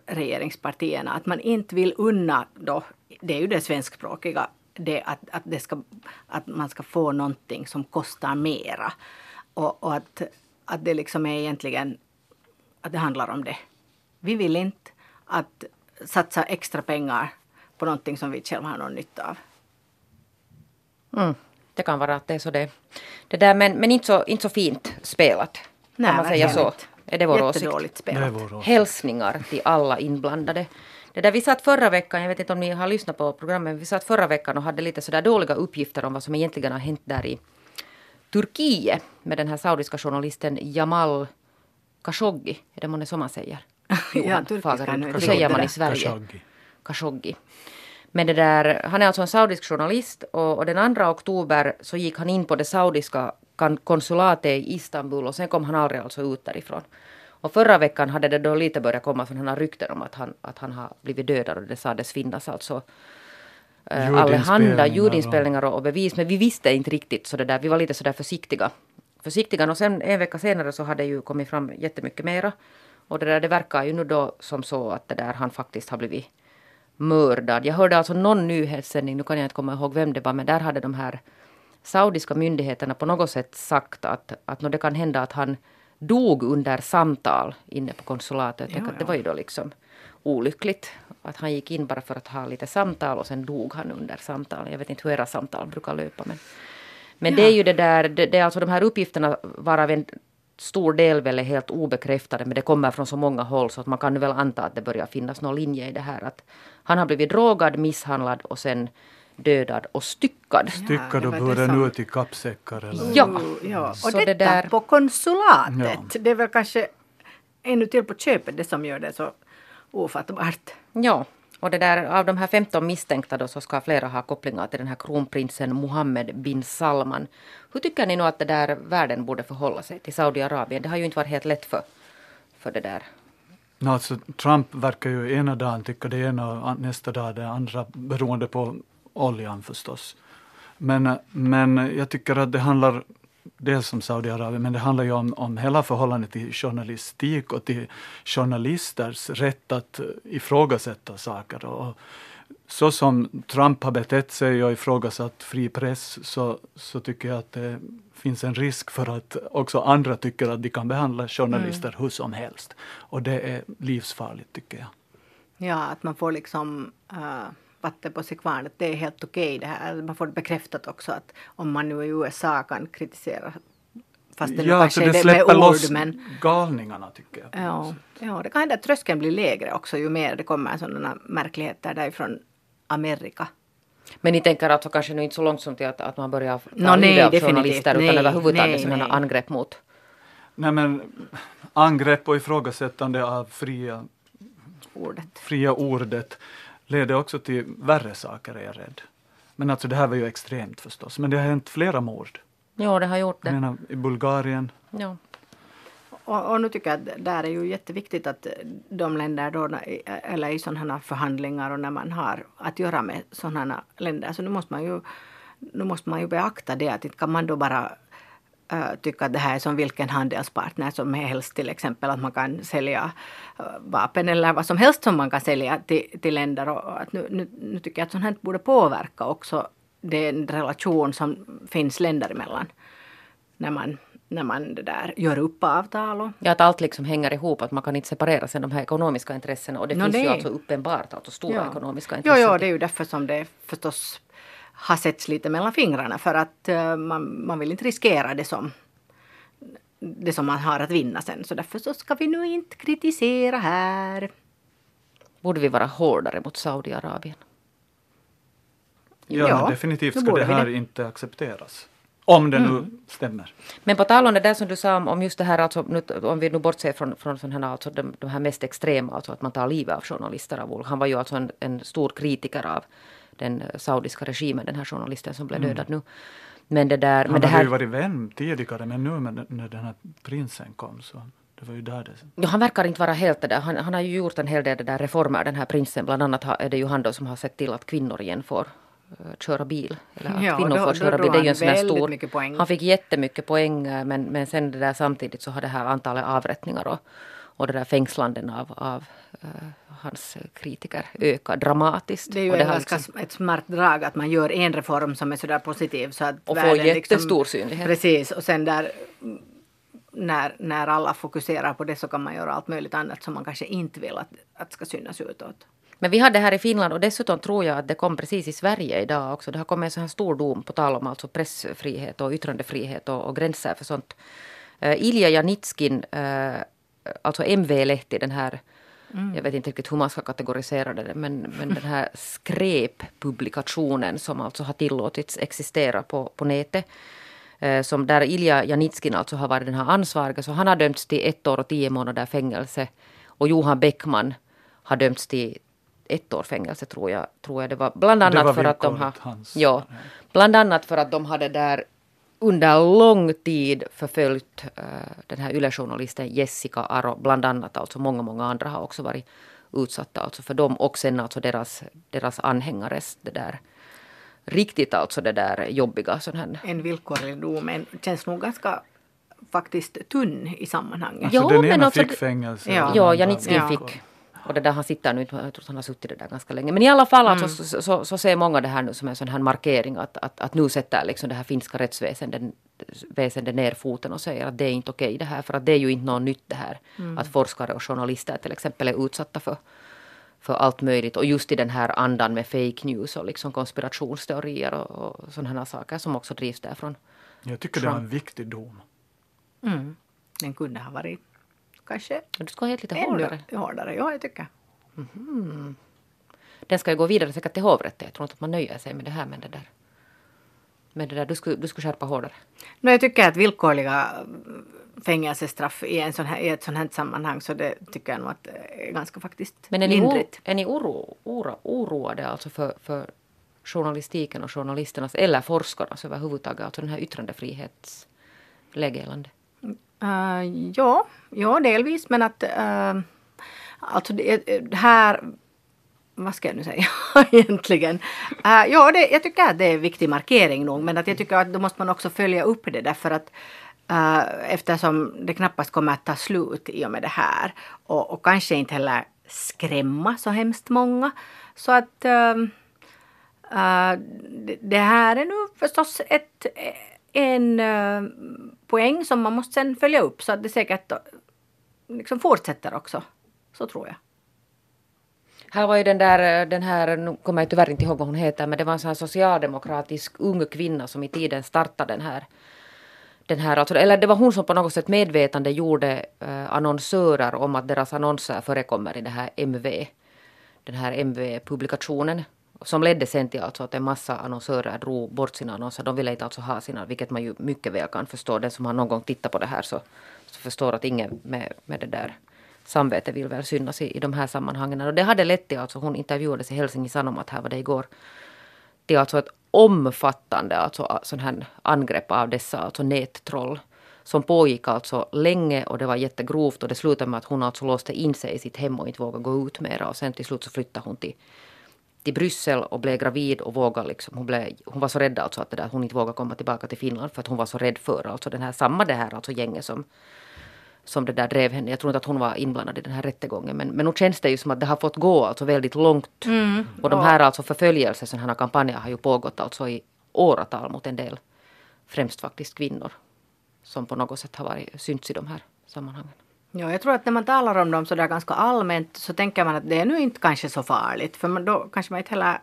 Speaker 4: regeringspartierna. Att man inte vill unna då, det är ju det svenskspråkiga, det att, att, det ska, att man ska få någonting som kostar mera. Och, och att, att det liksom är egentligen, att det handlar om det. Vi vill inte att satsa extra pengar på någonting som vi själva har någon nytta av.
Speaker 3: Mm. Det kan vara att det är så det, det där, men, men inte, så, inte så fint spelat.
Speaker 4: Nej,
Speaker 3: kan man säga så.
Speaker 4: Inte.
Speaker 3: Är det vår åsikt?
Speaker 4: spelat.
Speaker 5: Det är vår åsikt.
Speaker 3: Hälsningar till alla inblandade. Det där vi satt förra veckan, jag vet inte om ni har lyssnat på programmet, vi satt förra veckan och hade lite sådär dåliga uppgifter om vad som egentligen har hänt där i Turkiet med den här saudiska journalisten Jamal Khashoggi. Är det månne så man säger? [LAUGHS] Johan
Speaker 4: turkiska är
Speaker 3: Fagerlund.
Speaker 4: nu
Speaker 3: Hur säger man i. Sverige?
Speaker 5: Khashoggi.
Speaker 3: Khashoggi. Men det där, han är alltså en saudisk journalist och, och den 2 oktober så gick han in på det saudiska konsulatet i Istanbul och sen kom han aldrig alltså ut därifrån. Och förra veckan hade det då lite börjat komma sådana rykten om att han, att han har blivit dödad och det sades finnas alltså eh, allehanda
Speaker 5: ljudinspelningar och,
Speaker 3: och bevis. Men vi visste inte riktigt så det där, vi var lite sådär försiktiga. Försiktiga och sen en vecka senare så hade ju kommit fram jättemycket mera. Och det där det verkar ju nu då som så att det där han faktiskt har blivit mördad. Jag hörde alltså någon nyhetssändning, nu kan jag inte komma ihåg vem det var, men där hade de här saudiska myndigheterna på något sätt sagt att, att det kan hända att han dog under samtal inne på konsulatet. Att det var ju då liksom olyckligt att han gick in bara för att ha lite samtal och sen dog han under samtal. Jag vet inte hur era samtal brukar löpa men, men det är ju det där, det, det är alltså de här uppgifterna varav en stor del väl är helt obekräftade men det kommer från så många håll så att man kan väl anta att det börjar finnas någon linje i det här att han har blivit drogad, misshandlad och sen dödad och styckad.
Speaker 5: Styckad och buren ut i kappsäckar eller...
Speaker 3: Ja.
Speaker 4: ja. Och
Speaker 3: Så
Speaker 4: detta
Speaker 3: det där-
Speaker 4: på konsulatet. Det är väl kanske ännu till på köpet det som gör det så ofattbart.
Speaker 3: Ja, och det där, av de här 15 misstänkta då så ska flera ha kopplingar till den här kronprinsen Mohammed bin Salman. Hur tycker ni nu att det där världen borde förhålla sig till Saudiarabien? Det har ju inte varit helt lätt för, för det där.
Speaker 5: No, alltså, Trump verkar ju ena dagen tycka det ena och nästa dag det andra beroende på oljan förstås. Men, men jag tycker att det handlar dels om Saudiarabien men det handlar ju om, om hela förhållandet till journalistik och till journalisters rätt att eh, ifrågasätta saker. Och så som Trump har betett sig och ifrågasatt fri press så, så tycker jag att det finns en risk för att också andra tycker att de kan behandla journalister hur som helst. Och det är livsfarligt tycker jag.
Speaker 4: Ja, att man får liksom uh, vatten på sin kvarn. Att det är helt okej det här. Man får det bekräftat också att om man nu i USA kan kritisera fast det
Speaker 5: ja,
Speaker 4: kanske
Speaker 5: så
Speaker 4: är
Speaker 5: det
Speaker 4: det
Speaker 5: släpper
Speaker 4: med ord
Speaker 5: loss
Speaker 4: men
Speaker 5: galningarna tycker jag.
Speaker 4: ja, ja, det kan hända att tröskeln blir lägre också ju mer det kommer sådana märkligheter därifrån Amerika.
Speaker 3: Men ni tänker alltså kanske nu inte så långt som till att, att man börjar ta
Speaker 4: Nå, nej,
Speaker 3: av journalister utan
Speaker 4: Nej,
Speaker 3: överhuvudtaget
Speaker 4: nej,
Speaker 3: sådana angrepp mot
Speaker 5: Nej men angrepp och ifrågasättande av fria,
Speaker 4: Ordet.
Speaker 5: fria ordet leder också till värre saker är jag rädd. Men alltså det här var ju extremt förstås. Men det har hänt flera mord.
Speaker 3: Ja, det har gjort
Speaker 5: Jag
Speaker 3: det.
Speaker 5: menar i Bulgarien.
Speaker 3: Ja.
Speaker 4: Och, och nu tycker jag att där är ju jätteviktigt att de länder då, eller i sådana här förhandlingar och när man har att göra med sådana länder, så nu måste man ju, nu måste man ju beakta det att inte kan man då bara äh, tycka att det här är som vilken handelspartner som helst till exempel att man kan sälja äh, vapen eller vad som helst som man kan sälja till, till länder och att nu, nu, nu tycker jag att sånt här borde påverka också den relation som finns länder emellan när man, när man det där gör upp avtal och
Speaker 3: ja, att allt liksom hänger ihop, att man kan inte separera sen de här ekonomiska intressena och det
Speaker 4: Nå,
Speaker 3: finns ju
Speaker 4: nej.
Speaker 3: alltså uppenbart alltså stora
Speaker 4: Ja.
Speaker 3: ekonomiska
Speaker 4: Jo,
Speaker 3: intressen.
Speaker 4: jo, det är ju därför som det förstås har setts lite mellan fingrarna för att eh, man, man vill inte riskera det som det som man har att vinna sen. Så därför så ska vi nu inte kritisera här.
Speaker 3: Borde vi vara hårdare mot Saudiarabien?
Speaker 5: Ja,
Speaker 4: Ja,
Speaker 5: definitivt ska det här
Speaker 4: det.
Speaker 5: inte accepteras. Om det
Speaker 3: Mm.
Speaker 5: nu stämmer.
Speaker 3: Men på tal om det där som du sa om, om just det här, alltså, nu, om vi nu bortser från, från sån här, alltså, de, de här mest extrema, alltså att man tar livet av journalister av. Han var ju alltså en, en stor kritiker av den saudiska regimen, den här journalisten som blev dödad nu. Men det där...
Speaker 5: Han
Speaker 3: men det
Speaker 5: hade ju
Speaker 3: här,
Speaker 5: varit vän tidigare men nu med, när den här prinsen kom så det var ju där det...
Speaker 3: ja, han verkar inte vara helt det där. Han, han har ju gjort en hel del det där reformer, den här prinsen. Bland annat har- är det ju han då som har sett till att kvinnor igen får eh, köra bil. Eller att
Speaker 4: Ja,
Speaker 3: kvinnor
Speaker 4: då-
Speaker 3: får köra bil. Det är ju en sån här stor... Han fick jättemycket poäng eh, men, men sen det där samtidigt så har det här antalet avrättningar och, och det där fängslanden av, av eh, hans kritiker ökat dramatiskt.
Speaker 4: Det är ju
Speaker 3: och det
Speaker 4: ganska
Speaker 3: liksom-
Speaker 4: ett smart drag att man gör en reform som är sådär positiv så att
Speaker 3: Och får
Speaker 4: världen
Speaker 3: jättestor synlighet.
Speaker 4: Precis och sen där när, när alla fokuserar på det så kan man göra allt möjligt annat som man kanske inte vill att, att ska synas utåt.
Speaker 3: Men vi hade här i Finland och dessutom tror jag att det kom precis i Sverige idag också. Det har kommit en sån här stor dom på tal om alltså pressfrihet och yttrandefrihet och, och gränser för sånt. Uh, Ilja Janitskin, uh, alltså MV-lehti, den här Jag vet inte riktigt hur man ska kategorisera det men, men den här skräppublikationen som alltså har tillåtits existera på, på nätet. eh, Som där Ilja Janitskin alltså har varit den här ansvariga. Så han har dömts till ett år och tio månader fängelse. Och Johan Bäckman har dömts till ett år fängelse tror jag. Tror jag det var. Bland
Speaker 5: Det
Speaker 3: annat
Speaker 5: var
Speaker 3: för att de har...
Speaker 5: hans.
Speaker 3: Ja, bland annat för att de hade där under lång tid förföljt uh, den här yle-journalisten Jessica Aro. Bland annat alltså många, många andra har också varit utsatta alltså för dem och sen alltså deras, deras anhängares det där riktigt alltså det där jobbiga sån här
Speaker 4: En villkorlig dom men känns nog ganska faktiskt tunn i sammanhanget.
Speaker 5: Alltså
Speaker 3: Ja,
Speaker 5: den
Speaker 3: men
Speaker 5: ena
Speaker 3: alltså
Speaker 5: fick fängelse.
Speaker 4: Ja.
Speaker 3: Ja, Janitskin
Speaker 4: Ja.
Speaker 3: fick. Och det där han sitter nu, jag tror att han har suttit det där ganska länge. Men i alla fall
Speaker 4: Mm.
Speaker 3: alltså, så, så, så ser många det här nu som en sån här markering att, att, att nu sätter liksom det här finska rättsväsendet väsendet ner foten och säger att det är inte okej det här. För att det är ju inte något nytt det här.
Speaker 4: Mm.
Speaker 3: Att forskare och journalister till exempel är utsatta för, för allt möjligt. Och just i den här andan med fake news och liksom konspirationsteorier och, och sådana här saker som också drivs därifrån.
Speaker 5: Jag tycker det var en viktig dom.
Speaker 4: Mm. Den kunde ha varit kanske
Speaker 3: Du ska ha helt lite hårdare.
Speaker 4: ännu hårdare. Ja, jag tycker.
Speaker 3: Den ska ju gå vidare säkert till hovrätten. Jag tror inte att man nöjer sig med det här. Men det där, men det där du, skulle, du skulle skärpa hårdare.
Speaker 4: No, jag tycker att villkorliga fängelsestraff i, en sån här, i ett sånt här sammanhang så det tycker jag nog att det är ganska faktiskt
Speaker 3: Men är ni,
Speaker 4: lindrigt.
Speaker 3: är ni oro, oro, oroade alltså för, för journalistiken och journalisternas eller forskarnas överhuvudtaget, alltså den här yttrandefrihetsläget i landet?
Speaker 4: Uh, ja, ja, delvis men att uh, alltså det, här vad ska jag nu säga [LAUGHS] egentligen? Uh, ja, det, jag tycker att det är en viktig markering nog men att jag tycker att då måste man också följa upp det därför att uh, eftersom det knappast kommer att ta slut i och med det här och, och kanske inte heller skrämma så hemskt många. Så att uh, Uh, det- det här är nu förstås ett, en uh, poäng som man måste sen följa upp så att det säkert uh, liksom fortsätter också. Så tror jag.
Speaker 3: Här var ju den där, eh, den här, nu kommer jag tyvärr inte ihåg vad hon heter, men det var en sån här socialdemokratisk ung kvinna som i tiden startade den här den här, alltså, eller det var hon som på något sätt medvetande gjorde eh, annonsörer om att deras annonser förekommer i det här MV. Den här MV-publikationen. Som ledde sen till alltså att en massa annonsörer drog bort sina annonser. De ville inte alltså ha sina, vilket man ju mycket väl kan förstå. Den som har någon gång tittat på det här så, så förstår att ingen med, med det där samvete vill väl synas i, i de här sammanhangen. Och det hade lett till, alltså hon intervjuades i Helsingin Sanomat här var det igår, till alltså ett omfattande alltså, sån här angrepp av dessa alltså nättroll som pågick alltså länge och det var jättegrovt och det slutade med att hon alltså låste in sig i sitt hem och inte vågade gå ut mera och sen till slut så flyttade hon till, till Bryssel och blev gravid och vågade liksom, hon, blev, hon var så rädd alltså att, det där, att hon inte vågade komma tillbaka till Finland för att hon var så rädd för alltså den här, samma det här alltså gänget som som det där drev henne. Jag tror inte att hon var inblandad i den här rättegången. Men, men nu känns det ju som att det har fått gå alltså väldigt långt. och de här alltså förföljelse, sådana här kampanjer har ju pågått alltså i åratal mot en del, främst faktiskt kvinnor, som på något sätt har varit, synts i de här sammanhangen.
Speaker 4: Ja, jag tror att när man talar om dem så där ganska allmänt så tänker man att det är nu inte kanske så farligt. För man, då kanske man inte heller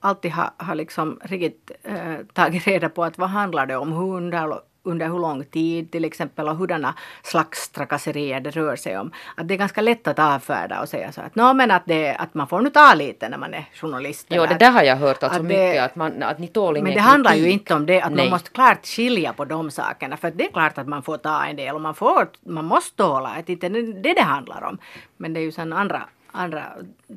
Speaker 4: alltid har, har liksom riktigt eh, tagit reda på att vad handlar det om, hundar under, hur lång tid till exempel och hurdana slags trakasserier det rör sig om. Att det är ganska lätt att avfärda och säga så att, Nå, men att, det, att man får nu ta lite när man är journalist.
Speaker 3: Jo, det där har jag hört alltså
Speaker 4: att det-
Speaker 3: mycket, att, man, att ni tål ingen
Speaker 4: men det handlar ju
Speaker 3: kritik.
Speaker 4: inte om det, att
Speaker 3: Nej.
Speaker 4: man måste klart skilja på de sakerna. För det är klart att man får ta en del och man, får, man måste tåla, att inte det det det handlar om. Men det är ju sen andra, andra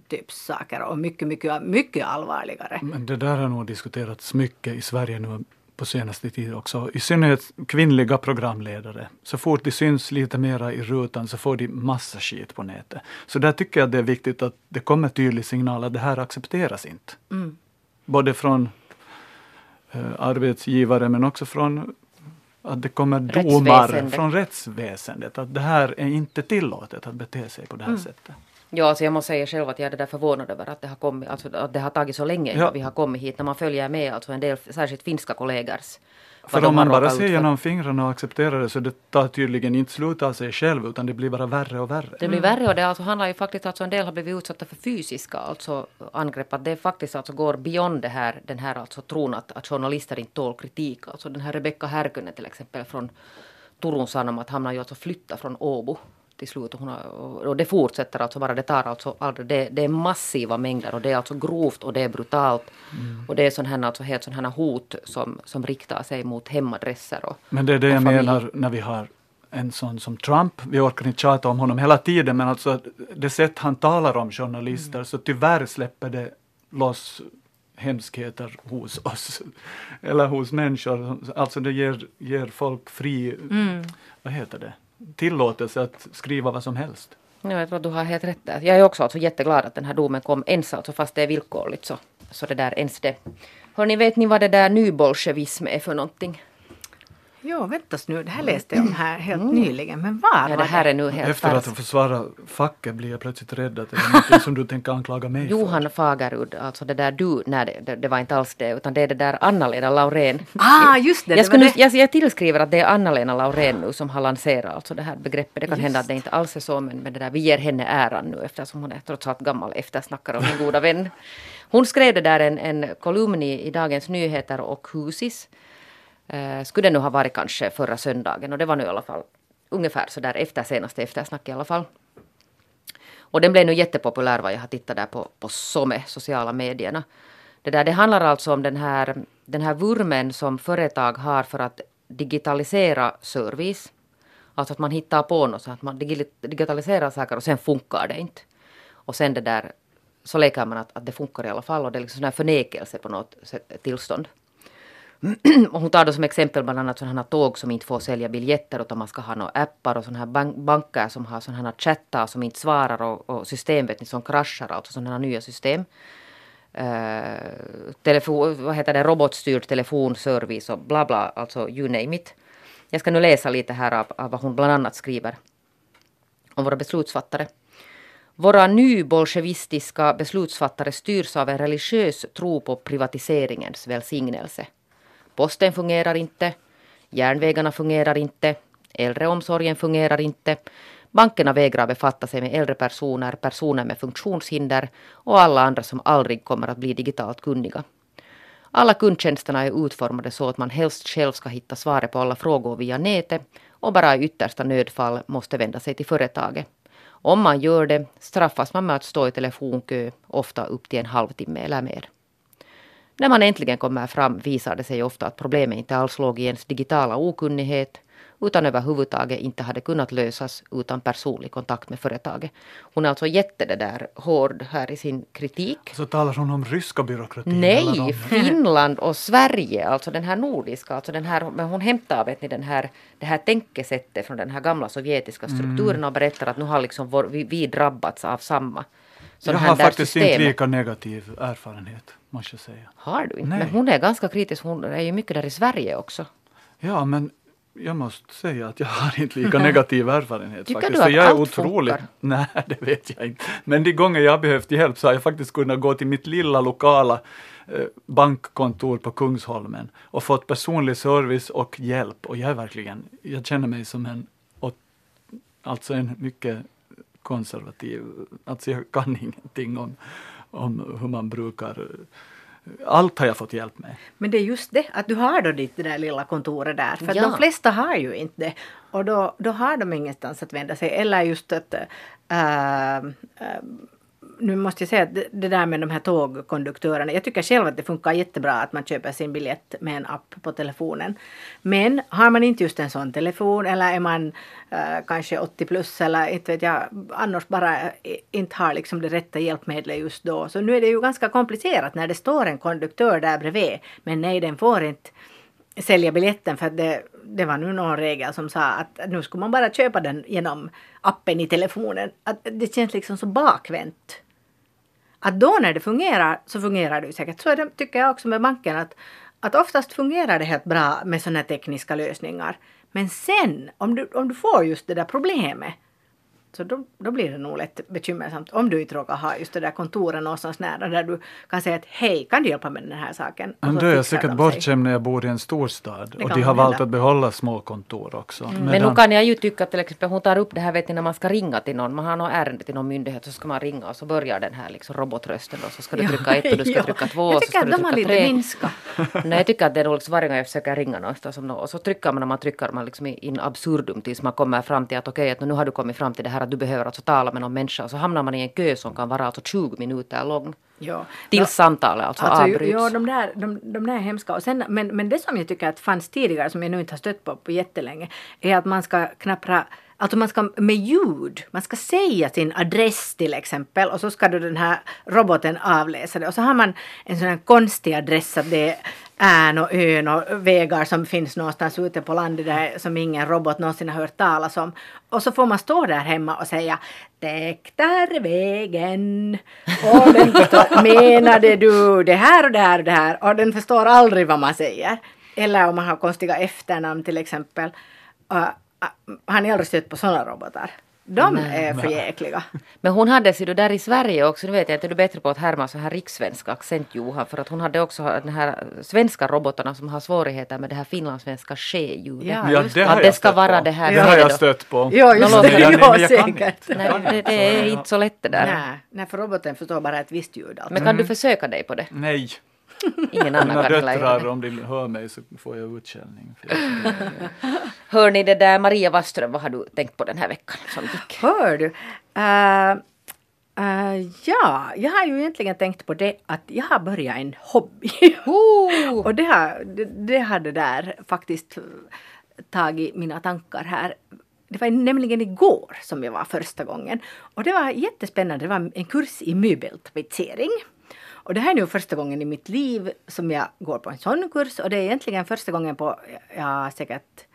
Speaker 4: typs saker och mycket, mycket, mycket allvarligare.
Speaker 5: Men det där har nog diskuterats mycket i Sverige nu på senaste tid också. I synnerhet kvinnliga programledare. Så fort de syns lite mera i rutan så får de massa skit på nätet. Så där tycker jag det är viktigt att det kommer tydlig signal att det här accepteras inte.
Speaker 4: Mm.
Speaker 5: Både från eh, arbetsgivare men också från att det kommer domar från rättsväsendet. Att det här är inte tillåtet att bete sig på det här sättet.
Speaker 3: Ja, alltså jag måste säga själv att jag är där förvånad över att det har kommit, alltså att det har tagit så länge
Speaker 5: Ja.
Speaker 3: vi har kommit hit. När man följer med alltså en del, särskilt finska kollegors.
Speaker 5: För om man bara ser genom fingrarna och accepterar det så det tar tydligen inte slut av sig själv utan det blir bara värre och värre.
Speaker 3: Det blir värre och det alltså handlar ju faktiskt alltså en del har blivit utsatta för fysiska alltså angrepp. Att det faktiskt alltså går beyond det här, den här alltså tron att, att journalister inte tål kritik. Alltså den här Rebecka Härkönen till exempel från Turun Sanomat hamnar ju alltså flytta från Åbo till slut. Och, hon har, och det fortsätter alltså bara, det tar alltså aldrig, det, det är massiva mängder och det är alltså grovt och det är brutalt. Och det är sån här, alltså helt sån här hot som, som riktar sig mot hemadresser och,
Speaker 5: Men det är det jag
Speaker 3: familj.
Speaker 5: menar när vi har en sån som Trump. Vi orkar inte tjata om honom hela tiden men alltså det sätt han talar om journalister så tyvärr släpper det loss hemskheter hos oss. Eller hos människor. Alltså det ger, ger folk fri, vad heter det, tillåtelse att skriva vad som helst.
Speaker 3: Ja, jag tror att du har helt rätt där. Jag är också alltså jätteglad att den här domen kom ens, alltså fast det är villkorligt så, så det där ens det. Hörni, vet ni vad det där nybolsjevism är för någonting?
Speaker 4: Jo, väntas nu, det här läste jag om här helt nyligen. Men var
Speaker 3: Ja, det här är nu helt
Speaker 5: Efter att
Speaker 3: färskt.
Speaker 5: ha försvarat facket blir jag plötsligt rädd att det är något som du tänker anklaga mig för.
Speaker 3: Johan Fagerud, alltså det där du, nej det, det, det var inte alls det, utan det är det där Anna-Lena Laurén.
Speaker 4: Ah, just det!
Speaker 3: jag,
Speaker 4: det
Speaker 3: nu- jag, jag tillskriver att det är Anna-Lena Laurén nu som har lanserat alltså det här begreppet. Det kan hända att det inte alls är så, men, men det där, vi ger henne äran nu eftersom hon är trots allt gammal eftersnackare och min goda vän. Hon skrev det där en, en kolumn i, i Dagens Nyheter och Husis. Eh, skulle det nu ha varit kanske förra söndagen och det var nu i alla fall ungefär så där efter senaste eftersnack i alla fall. Och den blev nu jättepopulär vad jag har tittat där på, på SOME, sociala medierna. Det, där, det handlar alltså om den här, den här vurmen som företag har för att digitalisera service. Alltså att man hittar på något, så att man digitaliserar saker och sen funkar det inte. Och sen det där, så leker man att, att det funkar i alla fall och det är liksom sån här förnekelse på något tillstånd. Och hon tar då som exempel bland annat sådana här tåg som inte får sälja biljetter utan man ska ha några appar och sådana här bank- banker som har sådana här chattar som inte svarar och, och system vet ni, som kraschar, alltså sådana här nya system. Eh, uh, telefon, vad heter det, robotstyrd telefonservice och bla bla, alltså you name it. Jag ska nu läsa lite här av, av vad hon bland annat skriver om våra beslutsfattare. Våra nybolsjevistiska beslutsfattare styrs av en religiös tro på privatiseringens välsignelse. Posten fungerar inte, järnvägarna fungerar inte, äldreomsorgen fungerar inte, bankerna vägrar befatta sig med äldre personer, personer med funktionshinder och alla andra som aldrig kommer att bli digitalt kunniga. Alla kundtjänsterna är utformade så att man helst själv ska hitta svaret på alla frågor via nätet och bara i yttersta nödfall måste vända sig till företaget. Om man gör det straffas man med att stå i telefonkö, ofta upp till en halvtimme eller mer. När man äntligen kommer fram visar det sig ofta att problemet inte alls låg i ens digitala okunnighet utan överhuvudtaget inte hade kunnat lösas utan personlig kontakt med företaget. Hon är alltså jätte det där hård här i sin kritik.
Speaker 5: Så talar hon om ryska byråkratin?
Speaker 3: Nej, Finland och Sverige, alltså den här nordiska, alltså den här, men hon hämtar vet ni, den här, det här tänkesättet från den här gamla sovjetiska strukturen och berättar att nu har liksom vår, vi, vi drabbats av samma. sån
Speaker 5: Jag har faktiskt
Speaker 3: system.
Speaker 5: inte lika negativ erfarenhet, måste jag säga.
Speaker 3: Har du inte?
Speaker 5: Nej.
Speaker 3: Men hon är ganska kritisk, hon är ju mycket där i Sverige också.
Speaker 5: Ja, men jag måste säga att jag har inte lika negativ erfarenhet.
Speaker 3: Tycker
Speaker 5: faktiskt.
Speaker 3: du att
Speaker 5: jag är
Speaker 3: allt
Speaker 5: otroligt...
Speaker 3: funkar?
Speaker 5: Nej, [LAUGHS] det vet jag inte. Men de gånger jag har behövt hjälp så har jag faktiskt kunnat gå till mitt lilla lokala eh, bankkontor på Kungsholmen och fått personlig service och hjälp. Och jag är verkligen, jag känner mig som en, alltså en mycket konservativ, alltså jag kan [LAUGHS] ingenting om, om hur man brukar allt har jag fått hjälp med.
Speaker 4: Men det är just det, att du har då ditt det där lilla kontoret där. För att
Speaker 3: Ja.
Speaker 4: de flesta har ju inte det. Och då, då har de ingenstans att vända sig. Eller just att äh, äh, nu måste jag säga att det, där med de här tågkonduktörerna. Jag tycker själv att det funkar jättebra att man köper sin biljett med en app på telefonen. Men har man inte just en sån telefon eller är man äh, kanske 80 plus eller inte vet jag annars bara eh, inte har liksom det rätta hjälpmedlet just då. Så nu är det ju ganska komplicerat när det står en konduktör där bredvid. Men nej, den får inte sälja biljetten för att det, det var nu någon regel som sa att nu skulle man bara köpa den genom appen i telefonen. Att det känns liksom så bakvänt. Att då när det fungerar så fungerar det ju säkert. Så är det, tycker jag också med banken att, att oftast fungerar det helt bra med sådana tekniska lösningar. Men sen om du, om du får just det där problemet så då, då blir det nog lätt bekymmersamt om du inte råkar ha just det där kontoret någonstans nära där du kan säga att hej, kan du hjälpa mig med den här saken?
Speaker 5: Men då är jag säkert bortskämd när jag bor i en storstad och de har valt att behålla små kontor också.
Speaker 3: Mm. Men nu kan jag ju tycka till exempel, hon tar upp det här vet ni när man ska ringa till någon, man har något ärende till någon myndighet så ska man ringa och så börjar den här liksom robotrösten och så ska du trycka ett och du ska [LAUGHS] trycka två och så ska du trycka tre. Jag
Speaker 4: tycker att de har lite [LAUGHS]
Speaker 3: Nej, jag tycker att det är nog liksom varje gång jag försöker ringa någonstans och så trycker man när man trycker man liksom in absurdum tills man kommer fram till att okej, okay, att nu har du kommit fram till det här att du behöver alltså tala med någon människa och så hamnar man i en kö som kan vara alltså 20 minuter lång. Ja. Tills ja. samtalet alltså, alltså avbryts.
Speaker 4: Ja, de där, de, de där är hemska. Och sen, men, men det som jag tycker att fanns tidigare, som jag nu inte har stött på på jättelänge, är att man ska knappra Alltså man ska med ljud, man ska säga sin adress till exempel och så ska då den här roboten avläsa det och så har man en sån här konstig adress att det är än och ön och vägar som finns någonstans ute på landet där som ingen robot någonsin har hört talas om. Och så får man stå där hemma och säga Täck där vägen. Och den förstår, menade du det här och det här och det här? Och den förstår aldrig vad man säger. Eller om man har konstiga efternamn till exempel. Uh, har ni aldrig stött på sådana robotar? De Nej. är förjäkliga.
Speaker 3: Men hon hade sig där i Sverige också, nu vet jag inte, är du bättre på att härma så här rikssvenska accent Johan, för att hon hade också den här svenska robotarna som har svårigheter med det här finlandssvenska ske-ljudet.
Speaker 5: Ja, ja, det
Speaker 3: att det ska vara det här.
Speaker 5: Det har jag stött på.
Speaker 4: Ja, just det. Ja, ja, säkert.
Speaker 3: Nej, det, det, är inte så lätt det där.
Speaker 4: Nej, nej, för roboten förstår bara ett visst ljud.
Speaker 3: Alltså. Men kan du försöka dig på det?
Speaker 5: Nej.
Speaker 3: Ingen annan
Speaker 5: Mina döttrar, om de hör mig så får jag utskällning. [LAUGHS]
Speaker 3: Hör ni det där Maria Wasström, vad har du tänkt på den här veckan som gick?
Speaker 4: Hör du? Uh, uh, ja, jag har ju egentligen tänkt på det att jag har börjat en hobby.
Speaker 3: Oh. [LAUGHS]
Speaker 4: och det har, det, det har det där faktiskt tagit mina tankar här det var nämligen igår som jag var första gången. Och det var jättespännande. Det var en kurs i möbeltapetsering. Och det här är nu första gången i mitt liv som jag går på en sån kurs och det är egentligen första gången på, ja säkert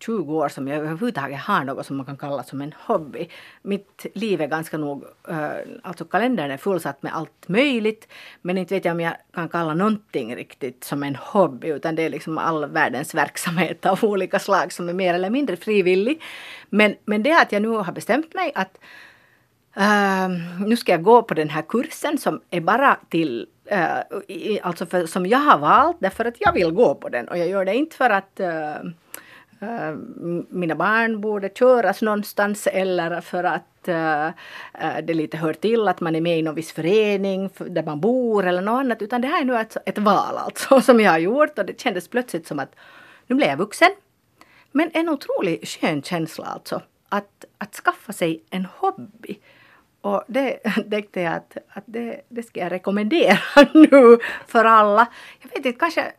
Speaker 4: 20 år som jag överhuvudtaget har något som man kan kalla som en hobby. Mitt liv är ganska nog, eh, alltså kalendern är fullsatt med allt möjligt men inte vet jag om jag kan kalla någonting riktigt som en hobby utan det är liksom all världens verksamhet av olika slag som är mer eller mindre frivillig. Men, men det att jag nu har bestämt mig att Uh, nu ska jag gå på den här kursen som är bara till, uh, i, alltså för, som jag har valt därför att jag vill gå på den. Och jag gör det inte för att uh, mina barn borde köras någonstans eller för att det lite hör till att man är med i någon viss förening där man bor eller något annat. Utan det här är nu ett, ett val alltså [LAUGHS] som jag har gjort. Och det kändes plötsligt som att nu blev jag vuxen. Men en otroligt skön känsla alltså att, att skaffa sig en hobby och det [LAUGHS] tänkte jag att, att det, det ska jag rekommendera [LAUGHS] nu för alla. Jag vet inte, kanske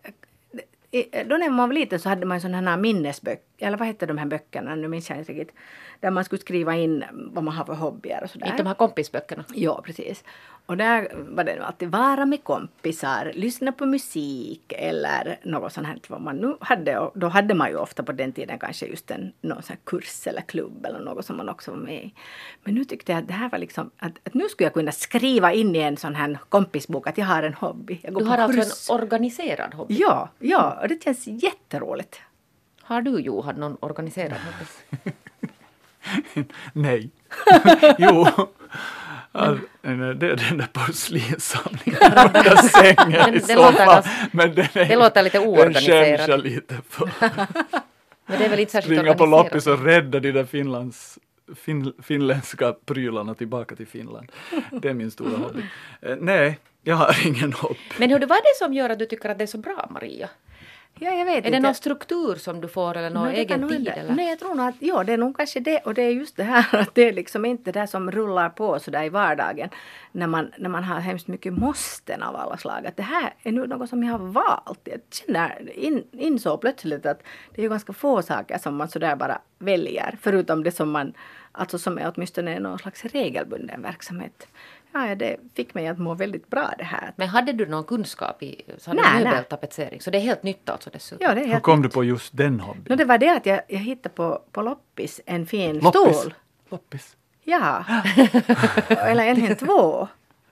Speaker 4: då när man var liten så hade man sådana här minnesböcker, eller vad hette de här böckerna, nu minns jag inte riktigt, där man skulle skriva in vad man har för hobbyer och sådär.
Speaker 3: Inte de här kompisböckerna?
Speaker 4: Ja, precis. Och där var det alltid vara med kompisar, lyssna på musik eller något sånt här vad man nu hade. Och då hade man ju ofta på den tiden kanske just en någon sån kurs eller klubb eller något som man också var med i. Men nu tyckte jag att det här var liksom att, att nu skulle jag kunna skriva in i en sån här kompisbok att jag har en hobby.
Speaker 3: du har alltså en organiserad hobby?
Speaker 4: Ja, ja, och det känns jätteroligt.
Speaker 3: Har du Johan någon organiserad [LAUGHS] hobby?
Speaker 5: Nej. [LAUGHS] jo. Alltså, det är den där porslinssamlingen [LAUGHS] under sängen i så fall. Men den är,
Speaker 3: det låter lite oorganiserad.
Speaker 5: Den lite för.
Speaker 3: Men det är väl inte särskilt
Speaker 5: Springa på loppis och rädda de där Finlands fin, finländska prylarna tillbaka till Finland. Det är min stora hobby. Eh, nej, jag har ingen hobby.
Speaker 3: Men hur, är det som gör att du tycker att det är så bra, Maria?
Speaker 4: Ja, jag vet
Speaker 3: är
Speaker 4: inte.
Speaker 3: det någon struktur som du får eller någon no, egen tid? Eller?
Speaker 4: Nej, jag tror nog att ja, det är nog kanske det. Och det är just det här [LAUGHS] att det är liksom inte det som rullar på sådär i vardagen. När man, när man har hemskt mycket måsten av alla slag. Att det här är nu något som jag har valt. Jag känner, in, insåg plötsligt att det är ganska få saker som man sådär bara väljer. Förutom det som man, alltså som är åtminstone någon slags regelbunden verksamhet. Ja, det fick mig att må väldigt bra det här.
Speaker 3: Men hade du någon kunskap i så hade
Speaker 4: Nej,
Speaker 3: du
Speaker 4: nej.
Speaker 3: möbeltapetsering? Så det är helt nytt alltså dessutom?
Speaker 4: Ja, det är
Speaker 5: Hur
Speaker 4: helt
Speaker 5: kom du på just den hobbyn?
Speaker 4: No, det var det att jag, jag hittade på, på loppis en fin
Speaker 5: Loppis.
Speaker 4: stol.
Speaker 5: Loppis.
Speaker 4: Ja, [LAUGHS] eller en två.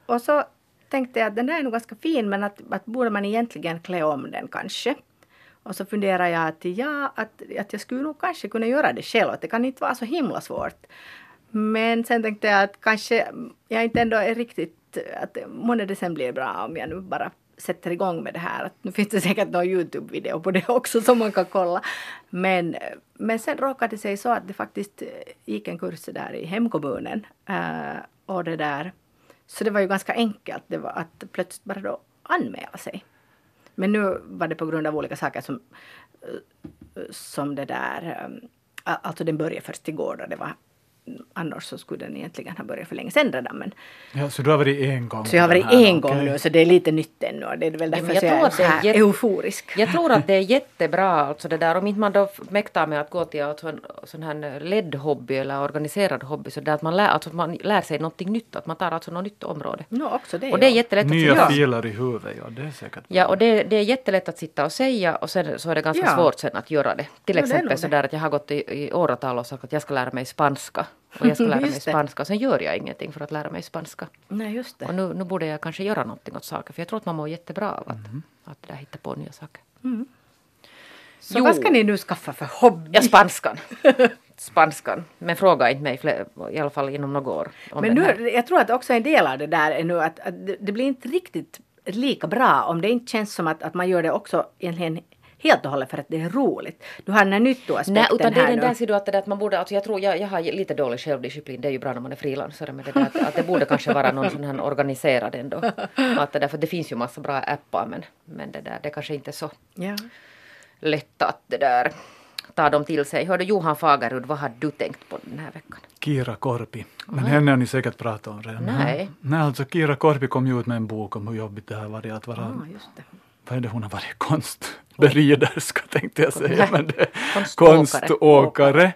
Speaker 4: Och så tänkte jag att den där är nog ganska fin men att, att borde man egentligen klä om den kanske. Och så funderade jag att ja, att, att jag skulle nog kanske kunna göra det själv. Att det kan inte vara så himla svårt. Men sen tänkte jag att kanske jag inte ändå är riktigt, att månne det sen blir bra om jag nu bara sätter igång med det här. Att nu finns det säkert någon Youtube-video på det också som man kan kolla. Men, men sen råkade det sig så att det faktiskt gick en kurs där i hemkommunen. Eh, och det där. Så det var ju ganska enkelt. Det var att plötsligt bara då anmäla sig. Men nu var det på grund av olika saker som, eh, som det där, eh, alltså den började först igår då det var Annars så skulle den egentligen ha börjat för länge sedan redan. Men,
Speaker 5: Ja, så du har varit en gång?
Speaker 4: så jag har varit
Speaker 5: här,
Speaker 4: en gång
Speaker 5: okej.
Speaker 4: nu så det är lite nytt ännu. Det är väl därför
Speaker 3: jag
Speaker 4: jag,
Speaker 3: tror
Speaker 4: jag är
Speaker 3: att
Speaker 4: så
Speaker 3: det är
Speaker 4: här
Speaker 3: jätte-
Speaker 4: euforisk.
Speaker 3: Jag tror att det är [LAUGHS] jättebra alltså det där om inte man då mäktar med att gå till alltså en sån här ledd hobby eller organiserad hobby så där att man lär, alltså att man lär sig någonting nytt, att man tar alltså något nytt område.
Speaker 4: No, också det.
Speaker 3: Och det är
Speaker 4: ja.
Speaker 3: jättelätt att
Speaker 5: Nya
Speaker 3: sitta
Speaker 5: filer i huvudet, ja det är säkert
Speaker 3: Ja, och det, det är jättelätt att sitta och säga och sen så är det ganska
Speaker 4: Ja.
Speaker 3: svårt sen att göra det. Till
Speaker 4: Ja, det
Speaker 3: exempel så
Speaker 4: det.
Speaker 3: där att jag har gått i, i åratal och sagt att jag ska lära mig spanska. Och jag ska lära mig spanska och sen gör jag ingenting för att lära mig spanska.
Speaker 4: Nej, just
Speaker 3: Och
Speaker 4: det.
Speaker 3: nu, nu borde jag kanske göra någonting åt saker för jag tror att man mår jättebra av att,
Speaker 4: Mhm.
Speaker 3: att det där hitta på nya saker.
Speaker 4: Så vad ska ni nu skaffa för hobby?
Speaker 3: Ja, spanskan. [LAUGHS] spanskan. Men fråga inte mig fler, i alla fall inom några år.
Speaker 4: Men nu, jag tror att också en del av det där är nu att, att det, det blir inte riktigt lika bra om det inte känns som att, att man gör det också egentligen helt och hållet för att det är roligt. Du har den här nyttoaspekten
Speaker 3: Nej, utan det är den där du att, man borde, alltså jag tror jag, jag har lite dålig självdisciplin, det är ju bra när man är frilansare men det där att, att det borde kanske vara någon sån här organiserad ändå. Att det, där, för det finns ju massa bra appar men, men det där det kanske inte är så
Speaker 4: Ja.
Speaker 3: lätt att det där ta dem till sig. Hörde Johan Fagerud, vad har du tänkt på den här veckan?
Speaker 5: Kira Korpi. Men henne har ni säkert pratat om redan.
Speaker 3: Nej.
Speaker 5: Nej, alltså Kira Korpi kom ju ut med en bok om hur jobbigt det har varit att vara,
Speaker 4: Ah, just det.
Speaker 5: vad är det hon har varit, konstberiderska [LAUGHS] tänkte jag säga, men det
Speaker 3: Konståkare.
Speaker 5: konståkare.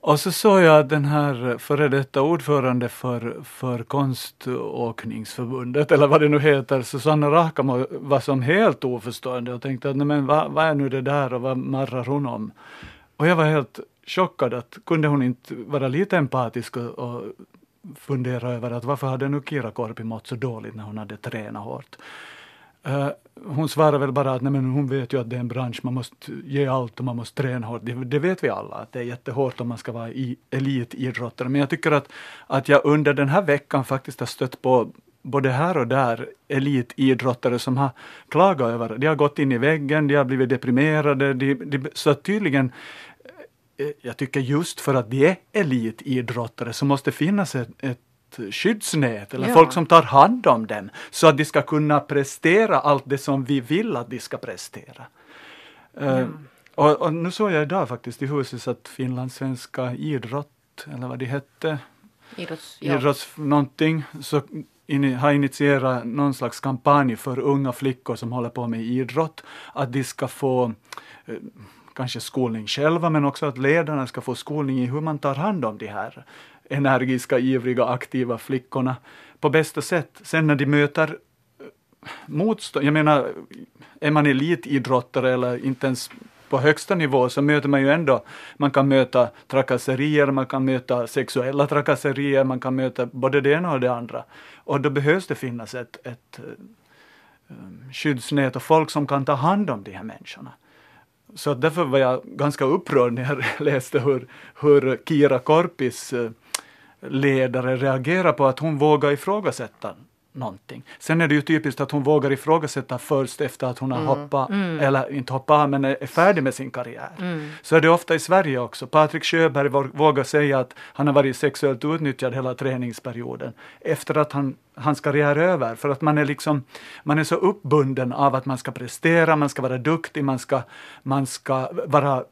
Speaker 5: Och så såg jag att den här före detta ordförande för, för konståkningsförbundet, eller vad det nu heter, Susanna Rahkamo var som helt oförstående och tänkte att nej, men vad, vad är nu det där och vad marrar hon om? Och jag var helt chockad att kunde hon inte vara lite empatisk och, och fundera över att varför hade nu Kira Korpi mått så dåligt när hon hade tränat hårt? Eh, hon svarar väl bara att nej, men hon vet ju att det är en bransch, man måste ge allt och man måste träna hårt. Det, det vet vi alla, att det är jättehårt om man ska vara i, elitidrottare. Men jag tycker att, att jag under den här veckan faktiskt har stött på både här och där elitidrottare som har klagat över, det. de har gått in i väggen, de har blivit deprimerade, de, de, så tydligen eh, jag tycker just för att de är elitidrottare så måste det finnas ett, ett skyddsnät eller
Speaker 4: Ja.
Speaker 5: folk som tar hand om dem så att de ska kunna prestera allt det som vi vill att de ska prestera. Eh, och, och nu såg jag idag faktiskt i huset att finlandssvenska idrott, eller vad det hette,
Speaker 3: Idrotts... Ja.
Speaker 5: idrotts någonting, så in, har initierat någon slags kampanj för unga flickor som håller på med idrott, att de ska få eh, kanske skolning själva, men också att ledarna ska få skolning i hur man tar hand om de här energiska, ivriga, aktiva flickorna på bästa sätt. Sen när de möter eh, motstånd, jag menar, är man elitidrottare eller inte ens på högsta nivå så möter man ju ändå, man kan möta trakasserier, man kan möta sexuella trakasserier, man kan möta både det ena och det andra. Och då behövs det finnas ett, ett eh, ehm, skyddsnät och folk som kan ta hand om de här människorna. Så därför var jag ganska upprörd när jag [LAUGHS] läste hur, hur Kira Korpis eh, ledare reagerar på att hon vågar ifrågasätta någonting. Sen är det ju typiskt att hon vågar ifrågasätta först efter att hon har hoppat, eller inte hoppat men är är färdig med sin karriär. Så är det ofta i Sverige också. Patrik Sjöberg vå- vågar säga att han har varit sexuellt utnyttjad hela träningsperioden efter att han, hans karriär är över. För att man är liksom, man är så uppbunden av att man ska prestera, man ska vara duktig, man ska, man ska vara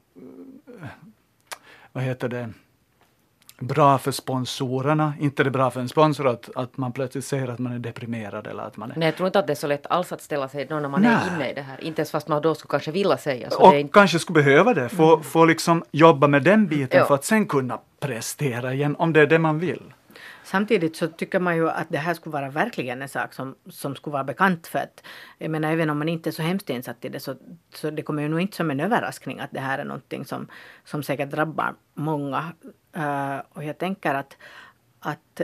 Speaker 5: vad heter det, bra för sponsorerna. Inte det bra för en sponsor att, att man plötsligt säger att man är deprimerad eller att man är...
Speaker 3: Nej, jag tror inte att det är så lätt alls att ställa sig då när man
Speaker 5: Nej.
Speaker 3: är inne i det här. Inte ens fast man då skulle kanske vilja säga. Så
Speaker 5: och
Speaker 3: det är inte...
Speaker 5: kanske skulle behöva det, få, få liksom jobba med den biten
Speaker 3: Ja.
Speaker 5: för att sen kunna prestera igen, om det är det man vill.
Speaker 4: Samtidigt så tycker man ju att det här skulle vara verkligen en sak som, som skulle vara bekant för att jag menar även om man inte är så hemskt insatt i det så, så det kommer ju nog inte som en överraskning att det här är någonting som, som säkert drabbar många. Uh, och jag tänker att, att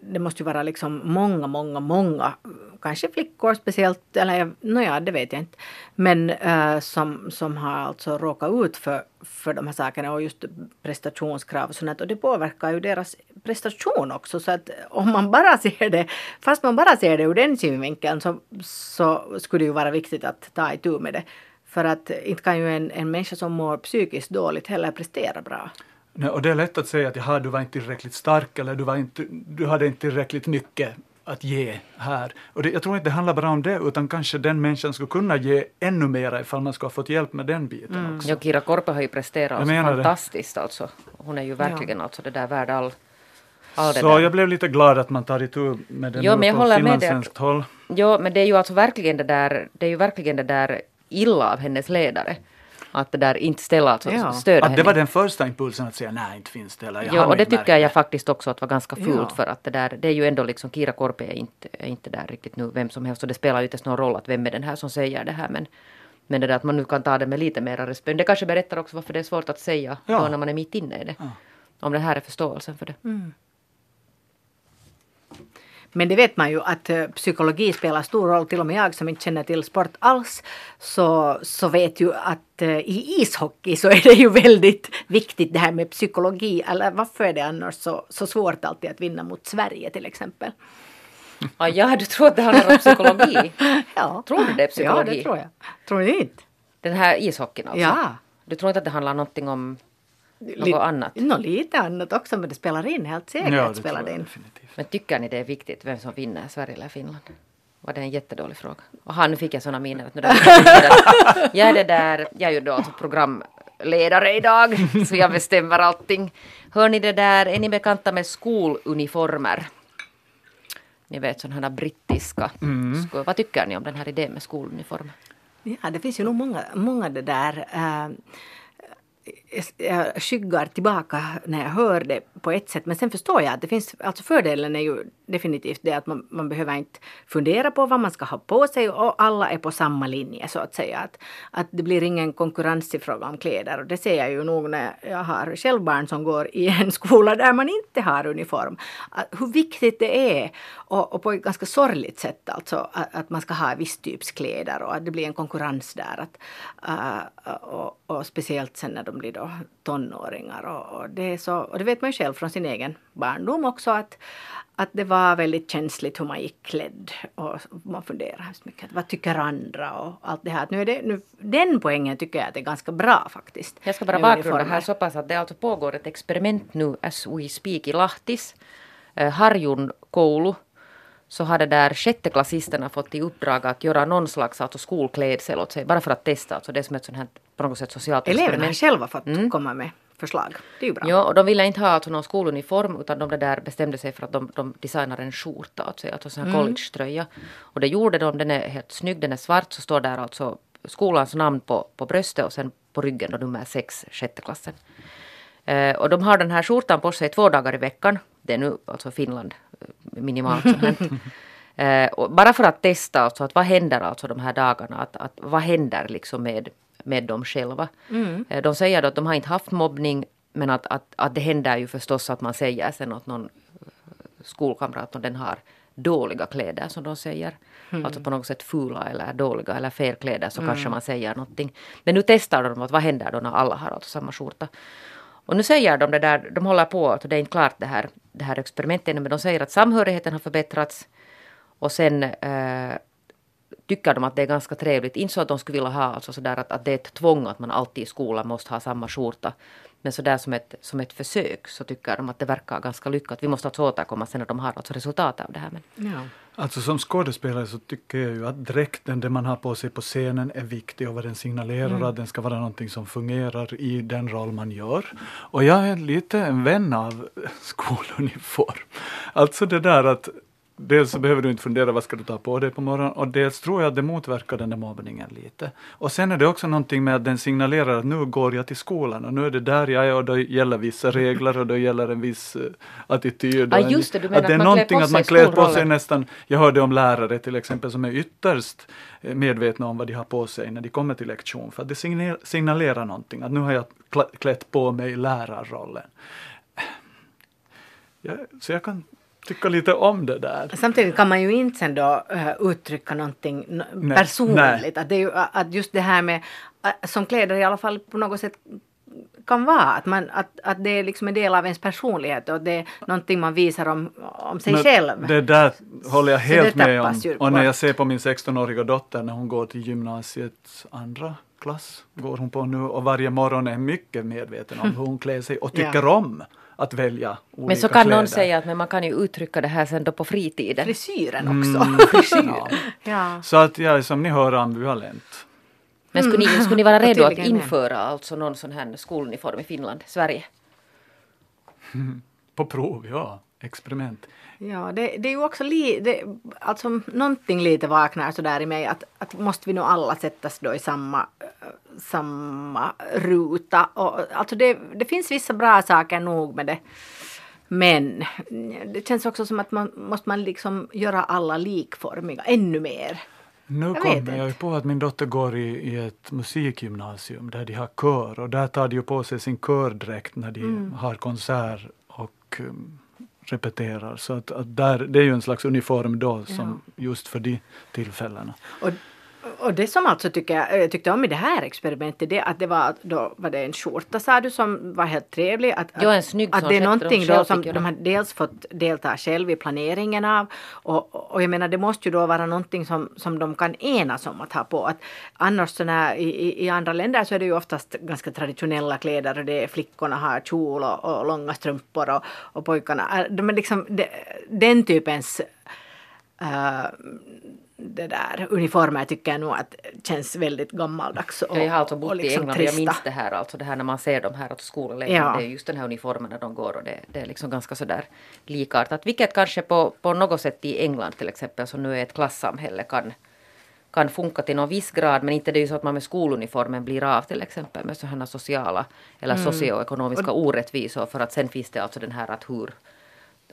Speaker 4: det måste ju vara liksom många, många, många, kanske flickor speciellt, eller nåja, det vet jag inte, men uh, som, som har alltså råkat ut för, för de här sakerna och just prestationskrav och sånt och det påverkar ju deras prestation också så att om man bara ser det, fast man bara ser det ur den synvinkeln så, så skulle det ju vara viktigt att ta itu med det. För att inte kan ju en, en människa som mår psykiskt dåligt heller prestera bra.
Speaker 5: Nej, och det är lätt att säga att jaha, du var inte tillräckligt stark eller du, var inte, du hade inte tillräckligt mycket att ge här. Och det, jag tror inte det handlar bara om det, utan kanske den människan skulle kunna ge ännu mer ifall man skulle ha fått hjälp med den biten mm. också.
Speaker 3: Ja, Kira Korpe har ju presterat alltså fantastiskt det. alltså. Hon är ju verkligen ja. alltså det där värd all, all
Speaker 5: Så där. jag blev lite glad att man tar itu med det
Speaker 3: jo,
Speaker 5: nu
Speaker 3: på
Speaker 5: finlandssvenskt håll.
Speaker 3: Jo, men det är ju alltså verkligen det där, det är ju verkligen det där illa av hennes ledare att det där inte ställa alltså ja. stöd
Speaker 5: Att det var den första impulsen att säga nej, inte finns det. Eller,
Speaker 3: ja, och det tycker jag faktiskt också att var ganska fult ja. för att det där, det är ju ändå liksom Kira Korpe är inte, är inte där riktigt nu, vem som helst, och det spelar ju inte någon roll att vem är den här som säger det här, men men det där att man nu kan ta det med lite mera respekt. Det kanske berättar också varför det är svårt att säga ja. då när man är mitt inne i det. Ja. Om det här är förståelsen för det. Mm.
Speaker 4: Men det vet man ju att uh, psykologi spelar stor roll. Till och med jag som inte känner till sport alls så, så vet ju att uh, i ishockey så är det ju väldigt viktigt det här med psykologi. Eller varför är det annars så, så svårt alltid att vinna mot Sverige till exempel?
Speaker 3: Ah, ja, du tror att det handlar om psykologi? [LAUGHS] ja. Tror du det är psykologi?
Speaker 4: Ja, det tror jag. Tror du inte?
Speaker 3: Den här ishockeyn alltså?
Speaker 4: Ja.
Speaker 3: Du tror inte att det handlar någonting om något annat?
Speaker 4: Nå, lite annat också, men det spelar in helt säkert. Ja, det spelar det in.
Speaker 3: Definitivt. Men tycker ni det är viktigt vem som vinner, Sverige eller Finland? Var det en jättedålig fråga? Och nu fick jag sådana miner att nu där, jag är det där, jag är ju då alltså programledare idag, så jag bestämmer allting. Hör ni det där, är ni bekanta med skoluniformer? Ni vet sådana här brittiska. Mm. Vad tycker ni om den här idén med skoluniformer?
Speaker 4: Ja, det finns ju nog många, många det där. Uh, jag skyggar tillbaka när jag hör det på ett sätt. Men sen förstår jag att det finns, alltså fördelen är ju definitivt det att man, man behöver inte fundera på vad man ska ha på sig och alla är på samma linje så att säga. Att, att det blir ingen konkurrens i fråga om kläder och det ser jag ju nog när jag har själv barn som går i en skola där man inte har uniform. Att hur viktigt det är och, och på ett ganska sorgligt sätt alltså att, att, man ska ha viss typs kläder och att det blir en konkurrens där. Att, uh, och, och speciellt sen när de blir då tonåringar. Och, och, det är så, och det vet man ju själv från sin egen barndom också att, att det var väldigt känsligt hur man gick klädd. Och man funderar hemskt mycket. Vad tycker andra och allt det här. nu är det, nu, den poängen tycker jag att är ganska bra faktiskt.
Speaker 3: Jag ska bara bakgrunda här så pass att det alltså pågår ett experiment nu as we speak i Lahtis. Eh, Harjun koulu så har det där sjätteklassisterna fått i uppdrag att göra någon slags alltså skolklädsel åt sig, bara för att testa. Alltså det är som ett sånt här på något sätt socialt
Speaker 4: Eleverna experiment. Eleverna har själva fått mm. komma med förslag. Det är ju bra.
Speaker 3: Ja, och de ville inte ha alltså någon skoluniform utan de där bestämde sig för att de, de designar en skjorta, alltså, alltså en mm. collegetröja. Och det gjorde de, den är helt snygg, den är svart, så står där alltså skolans namn på, på bröstet och sen på ryggen då nummer sex, sjätte klassen. Eh, och de har den här skjortan på sig två dagar i veckan. Det är nu alltså Finland eh, minimalt [LAUGHS] eh, bara för att testa alltså att vad händer alltså de här dagarna, att, att vad händer liksom med med dem själva. Mm. Eh, de säger att de har inte haft mobbning men att, att, att det händer ju förstås att man säger sen åt någon skolkamrat om den har dåliga kläder som de säger. Mm. Alltså på något sätt fula eller dåliga eller fel kläder så mm. kanske man säger någonting. Men nu testar de att vad händer då när alla har alltså samma skjorta. Och nu säger de det där, de håller på, alltså det är inte klart det här, det här experimentet men de säger att samhörigheten har förbättrats och sen eh, tycker de att det är ganska trevligt. Inte så att de skulle vilja ha alltså sådär att, att det är ett tvång att man alltid i skolan måste ha samma skjorta. Men sådär som ett, som ett försök så tycker de att det verkar ganska lyckat. Vi måste alltså återkomma sen när de har alltså resultat av det här. Men...
Speaker 5: Ja. Alltså som skådespelare så tycker jag ju att dräkten, det man har på sig på scenen är viktig och vad den signalerar, mm. att den ska vara någonting som fungerar i den roll man gör. Och jag är lite en vän av skoluniform. Alltså det där att dels så behöver du inte fundera vad ska du ta på dig på morgonen och dels tror jag att det motverkar den där mobbningen lite. Och sen är det också någonting med att den signalerar att nu går jag till skolan och nu är det där jag är och då gäller vissa regler och då gäller en viss uh, attityd.
Speaker 3: Ja, just det, du menar
Speaker 5: att det är
Speaker 3: att man
Speaker 5: någonting att man klär på sig nästan, jag hörde om lärare till exempel som är ytterst eh, medvetna om vad de har på sig när de kommer till lektion för att det signalerar någonting, att nu har jag klätt på mig lärarrollen. Ja, så jag kan tycka lite om det där.
Speaker 4: Samtidigt kan man ju inte sen då uh, uttrycka någonting
Speaker 5: Nej,
Speaker 4: personligt.
Speaker 5: nej.
Speaker 4: Att, det ju, att just det här med, som kläder i alla fall på något sätt kan vara, att, man, att, att det är liksom en del av ens personlighet och det är någonting man visar om, om sig
Speaker 5: Men
Speaker 4: själv.
Speaker 5: Det där håller jag helt med om. Och när jag ser på min 16-åriga dotter när hon går till gymnasiets andra klass, går hon på nu och varje morgon är mycket medveten om [LAUGHS] hur hon klär sig och tycker
Speaker 4: Ja.
Speaker 5: om att välja olika
Speaker 3: Men så kan
Speaker 5: kläder.
Speaker 3: någon säga att men man kan ju uttrycka det här sen då på fritiden.
Speaker 4: Frisyren
Speaker 5: Mm.
Speaker 4: också. [LAUGHS]
Speaker 5: Ja.
Speaker 4: ja.
Speaker 5: Så att jag är som ni hör ambivalent.
Speaker 3: Men skulle ni, skulle ni vara [LAUGHS]
Speaker 4: Och
Speaker 3: redo att införa alltså någon sån här skoluniform i Finland, Sverige? [LAUGHS]
Speaker 5: På prov, ja. Experiment.
Speaker 4: Ja, det, det är ju också li, det, alltså någonting lite vaknar sådär i mig att, att måste vi nog alla sättas då i samma, samma ruta. Och, alltså det, det finns vissa bra saker nog med det. Men det känns också som att man måste man liksom göra alla likformiga ännu mer.
Speaker 5: Nu
Speaker 4: Jag
Speaker 5: kommer jag
Speaker 4: inte.
Speaker 5: på att min dotter går i, i ett musikgymnasium där de har kör och där tar de ju på sig sin kördräkt när de
Speaker 4: Mm.
Speaker 5: har konsert och um, repeterar. Så att, att där, det är ju en slags uniform då som just för de tillfällena.
Speaker 4: Och, och det som alltså tycker jag, jag tyckte om i det här experimentet, det att det var, då var det en skjorta sa du som var helt trevlig. Att,
Speaker 3: Ja, en snygg
Speaker 4: Att det är
Speaker 3: de
Speaker 4: någonting
Speaker 3: själv
Speaker 4: då som de har dels fått delta själv i planeringen av. Och, och jag menar det måste ju då vara någonting som, som de kan enas om att ha på. Att annars så när, i, i, andra länder så är det ju oftast ganska traditionella kläder och det är flickorna har kjol och, och långa strumpor och, och pojkarna. De är liksom de, den typens eh, det där uniformer tycker jag nog att känns väldigt gammaldags. Och,
Speaker 3: Ja, jag har alltså
Speaker 4: och
Speaker 3: bott i
Speaker 4: liksom
Speaker 3: England och jag minns det här, alltså det här när man ser de här skoleleverna,
Speaker 4: Ja.
Speaker 3: det är just den här uniformen när de går och det, det är liksom ganska sådär likartat. Vilket kanske på, på något sätt i England till exempel, som nu är ett klassamhälle, kan, kan funka till någon viss grad, men inte det är ju så att man med skoluniformen blir av till exempel med sådana sociala eller
Speaker 4: Mm.
Speaker 3: socioekonomiska orättvisor, för att sen finns det alltså den här att hur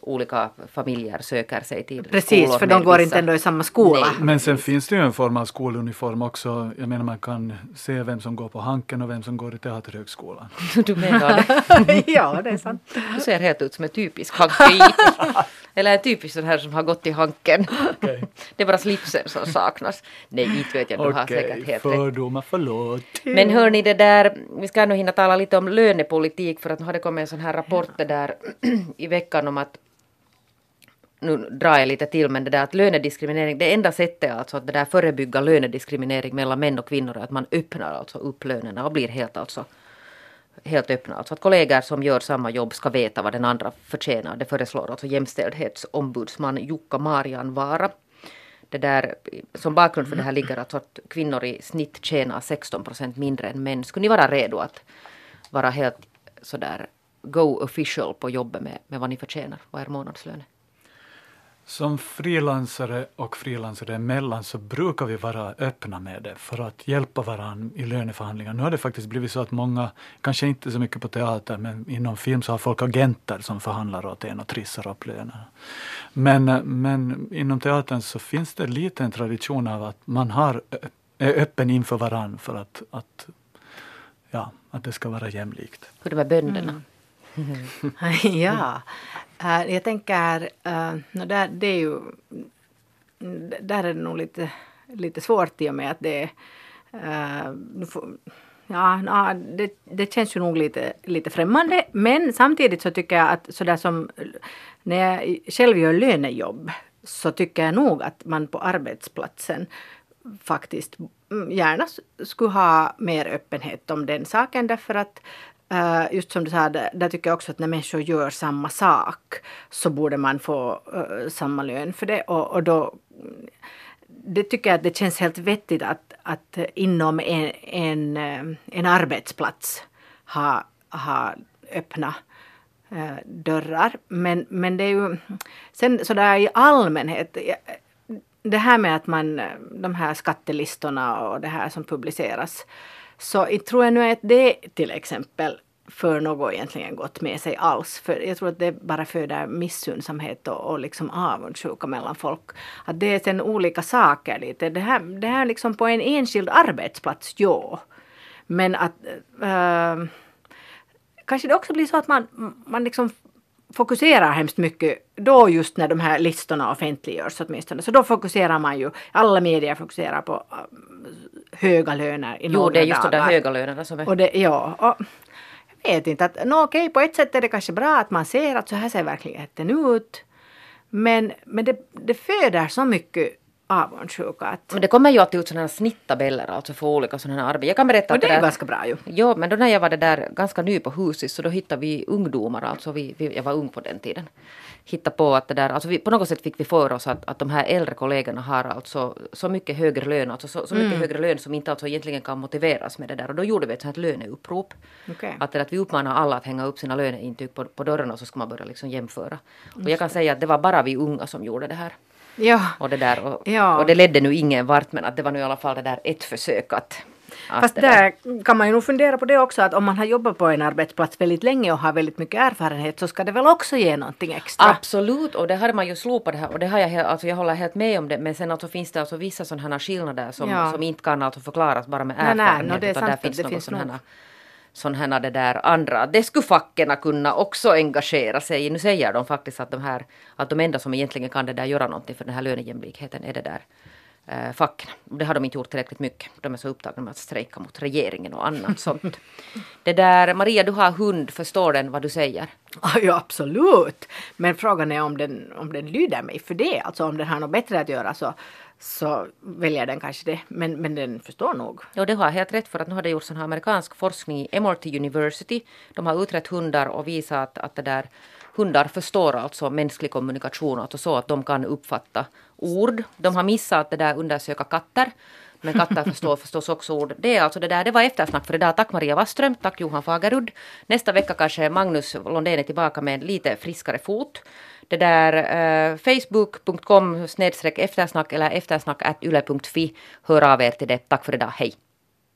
Speaker 3: olika familjer söker sig till
Speaker 4: Precis,
Speaker 3: skolor
Speaker 4: för de går
Speaker 3: vissa-
Speaker 4: inte ändå i samma skola.
Speaker 3: Nej.
Speaker 5: Men sen finns det ju en form av skoluniform också. Jag menar man kan se vem som går på Hanken och vem som går i Teaterhögskolan. [LAUGHS]
Speaker 3: Du menar det? [LAUGHS]
Speaker 4: ja, det är sant.
Speaker 3: Du ser helt ut som en typisk hanke [LAUGHS] Eller en typisk sån här som har gått i hanken.
Speaker 5: Okej.
Speaker 3: Det är bara slipsen som saknas. Nej, inte vet jag, du har
Speaker 5: Okej,
Speaker 3: säkert helt rätt.
Speaker 5: fördomar, förlåt.
Speaker 3: Men hör ni det där, vi ska nog hinna tala lite om lönepolitik för att nu har det kommit en sån här rapport där [CLEARS THROAT] i veckan om att nu drar jag lite till men det där att lönediskriminering, det enda sättet alltså att det där förebygga lönediskriminering mellan män och kvinnor är att man öppnar alltså upp lönerna och blir helt alltså helt öppna. Alltså att kollegor som gör samma jobb ska veta vad den andra förtjänar. Det föreslår alltså jämställdhetsombudsman Jukka Marianvaara. Det där, som bakgrund för det här ligger alltså att kvinnor i snitt tjänar 16 procent mindre än män. Skulle ni vara redo att vara helt sådär go official på jobbet med, med vad ni förtjänar? Vad är månadslönen?
Speaker 5: Som frilansare och frilansare emellan så brukar vi vara öppna med det för att hjälpa varandra i löneförhandlingar. Nu har det faktiskt blivit så att många, kanske inte så mycket på teater, men inom film så har folk agenter som förhandlar åt en och trissar upp lönerna. Men, men inom teatern så finns det lite en tradition av att man har, är öppen inför varandra för att, att, ja, att det ska vara jämlikt.
Speaker 3: Hur det med bönderna? Mm-hmm. [LAUGHS]
Speaker 4: ja, äh, jag tänker, uh, no, där, det är ju, där är det nog lite, lite svårt i och med att det uh, Ja, ja det, det känns ju nog lite, lite främmande. Men samtidigt så tycker jag att sådär som när jag själv gör lönejobb så tycker jag nog att man på arbetsplatsen faktiskt mm, gärna skulle ha mer öppenhet om den saken därför att Eh, just som du sa, där, där tycker jag också att när människor gör samma sak så borde man få eh, samma lön för det och, och då det tycker jag att det känns helt vettigt att, att inom en, en, eh, en arbetsplats ha, ha öppna dörrar. Men, men det är ju sen sådär i allmänhet. Det här med att man, de här skattelistorna och det här som publiceras. Så jag tror jag nu att det till exempel för något egentligen gott med sig alls. För jag tror att det bara föder missunnsamhet och, och liksom avundsjuka mellan folk. Att det är sen olika saker lite. Det här, det här liksom på en enskild arbetsplats, ja. Men att äh, kanske det också blir så att man, man liksom fokuserar hemskt mycket då just när de här listorna offentliggörs åtminstone. Så då fokuserar man ju, alla medier fokuserar på äh, höga löner i
Speaker 3: Jo, det är just de där höga lönerna som är...
Speaker 4: Och det, ja, och jag vet inte att, nå okej, på ett sätt är det kanske bra att man ser att så här ser verkligheten ut. Men, men det, det föder så mycket avundsjuka att,
Speaker 3: Men det kommer ju alltid ut sådana här snittabeller alltså för olika sådana här arbeten. Jag kan berätta
Speaker 4: och
Speaker 3: att
Speaker 4: det är
Speaker 3: där,
Speaker 4: ganska bra ju.
Speaker 3: Ja, men då när jag var det där ganska ny på huset så då hittade vi ungdomar, alltså vi, vi, jag var ung på den tiden. Hitta på att det där, alltså vi, på något sätt fick vi för oss att, att de här äldre kollegorna har alltså så mycket högre lön, alltså så, så mycket
Speaker 4: Mm.
Speaker 3: högre lön som inte alltså egentligen kan motiveras med det där. Och då gjorde vi ett sånt här löneupprop.
Speaker 4: Okej.
Speaker 3: Att, det, att vi uppmanar alla att hänga upp sina löneintyg på, på dörren och så ska man börja liksom jämföra. Och jag kan säga att det var bara vi unga som gjorde det här.
Speaker 4: Ja,
Speaker 3: Och det, där, och,
Speaker 4: Ja.
Speaker 3: och det ledde nu ingen vart men att det var nu i alla fall det där ett försök att...
Speaker 4: fast
Speaker 3: där-
Speaker 4: kan man ju nog fundera på det också att om man har jobbat på en arbetsplats väldigt länge och har väldigt mycket erfarenhet så ska det väl också ge någonting extra.
Speaker 3: Absolut, och det hade man ju slopat det här och det har jag, alltså jag håller helt med om det men sen alltså finns det alltså vissa sådana här skillnader som,
Speaker 4: Ja.
Speaker 3: som inte kan alltså förklaras bara med
Speaker 4: Nej, nej,
Speaker 3: erfarenhet
Speaker 4: no, det är
Speaker 3: utan
Speaker 4: sant
Speaker 3: där finns
Speaker 4: det
Speaker 3: något sådana här sådana här det där andra. Det skulle facken kunna också engagera sig i. Nu säger de faktiskt att de här, att de enda som egentligen kan det där göra någonting för den här lönejämlikheten är det där eh, facken. Det har de inte gjort tillräckligt mycket. De är så upptagna med att strejka mot regeringen och annat sånt. Det där, Maria du har hund, förstår den vad du säger?
Speaker 4: Ja, ja, absolut. Men frågan är om den, om den lyder mig för det. Alltså om den har något bättre att göra så, så väljer den kanske det. Men, men den förstår nog.
Speaker 3: Ja, det har helt rätt för att nu har det gjorts sån här amerikansk forskning i Emory University. De har utrett hundar och visat att, att det där, hundar förstår alltså mänsklig kommunikation, alltså så att de kan uppfatta ord. De har missat att det där undersöka katter. Men katter [LAUGHS] förstår förstås också ord. Det är alltså det där, det var eftersnack för idag. Tack Maria Wasström, tack Johan Fagerud. Nästa vecka kanske Magnus Londén är tillbaka med en lite friskare fot. Det där eh, facebook.com snedstreck eftersnack eller eftersnack yle.fi. Hör av er till det. Tack för idag, hej!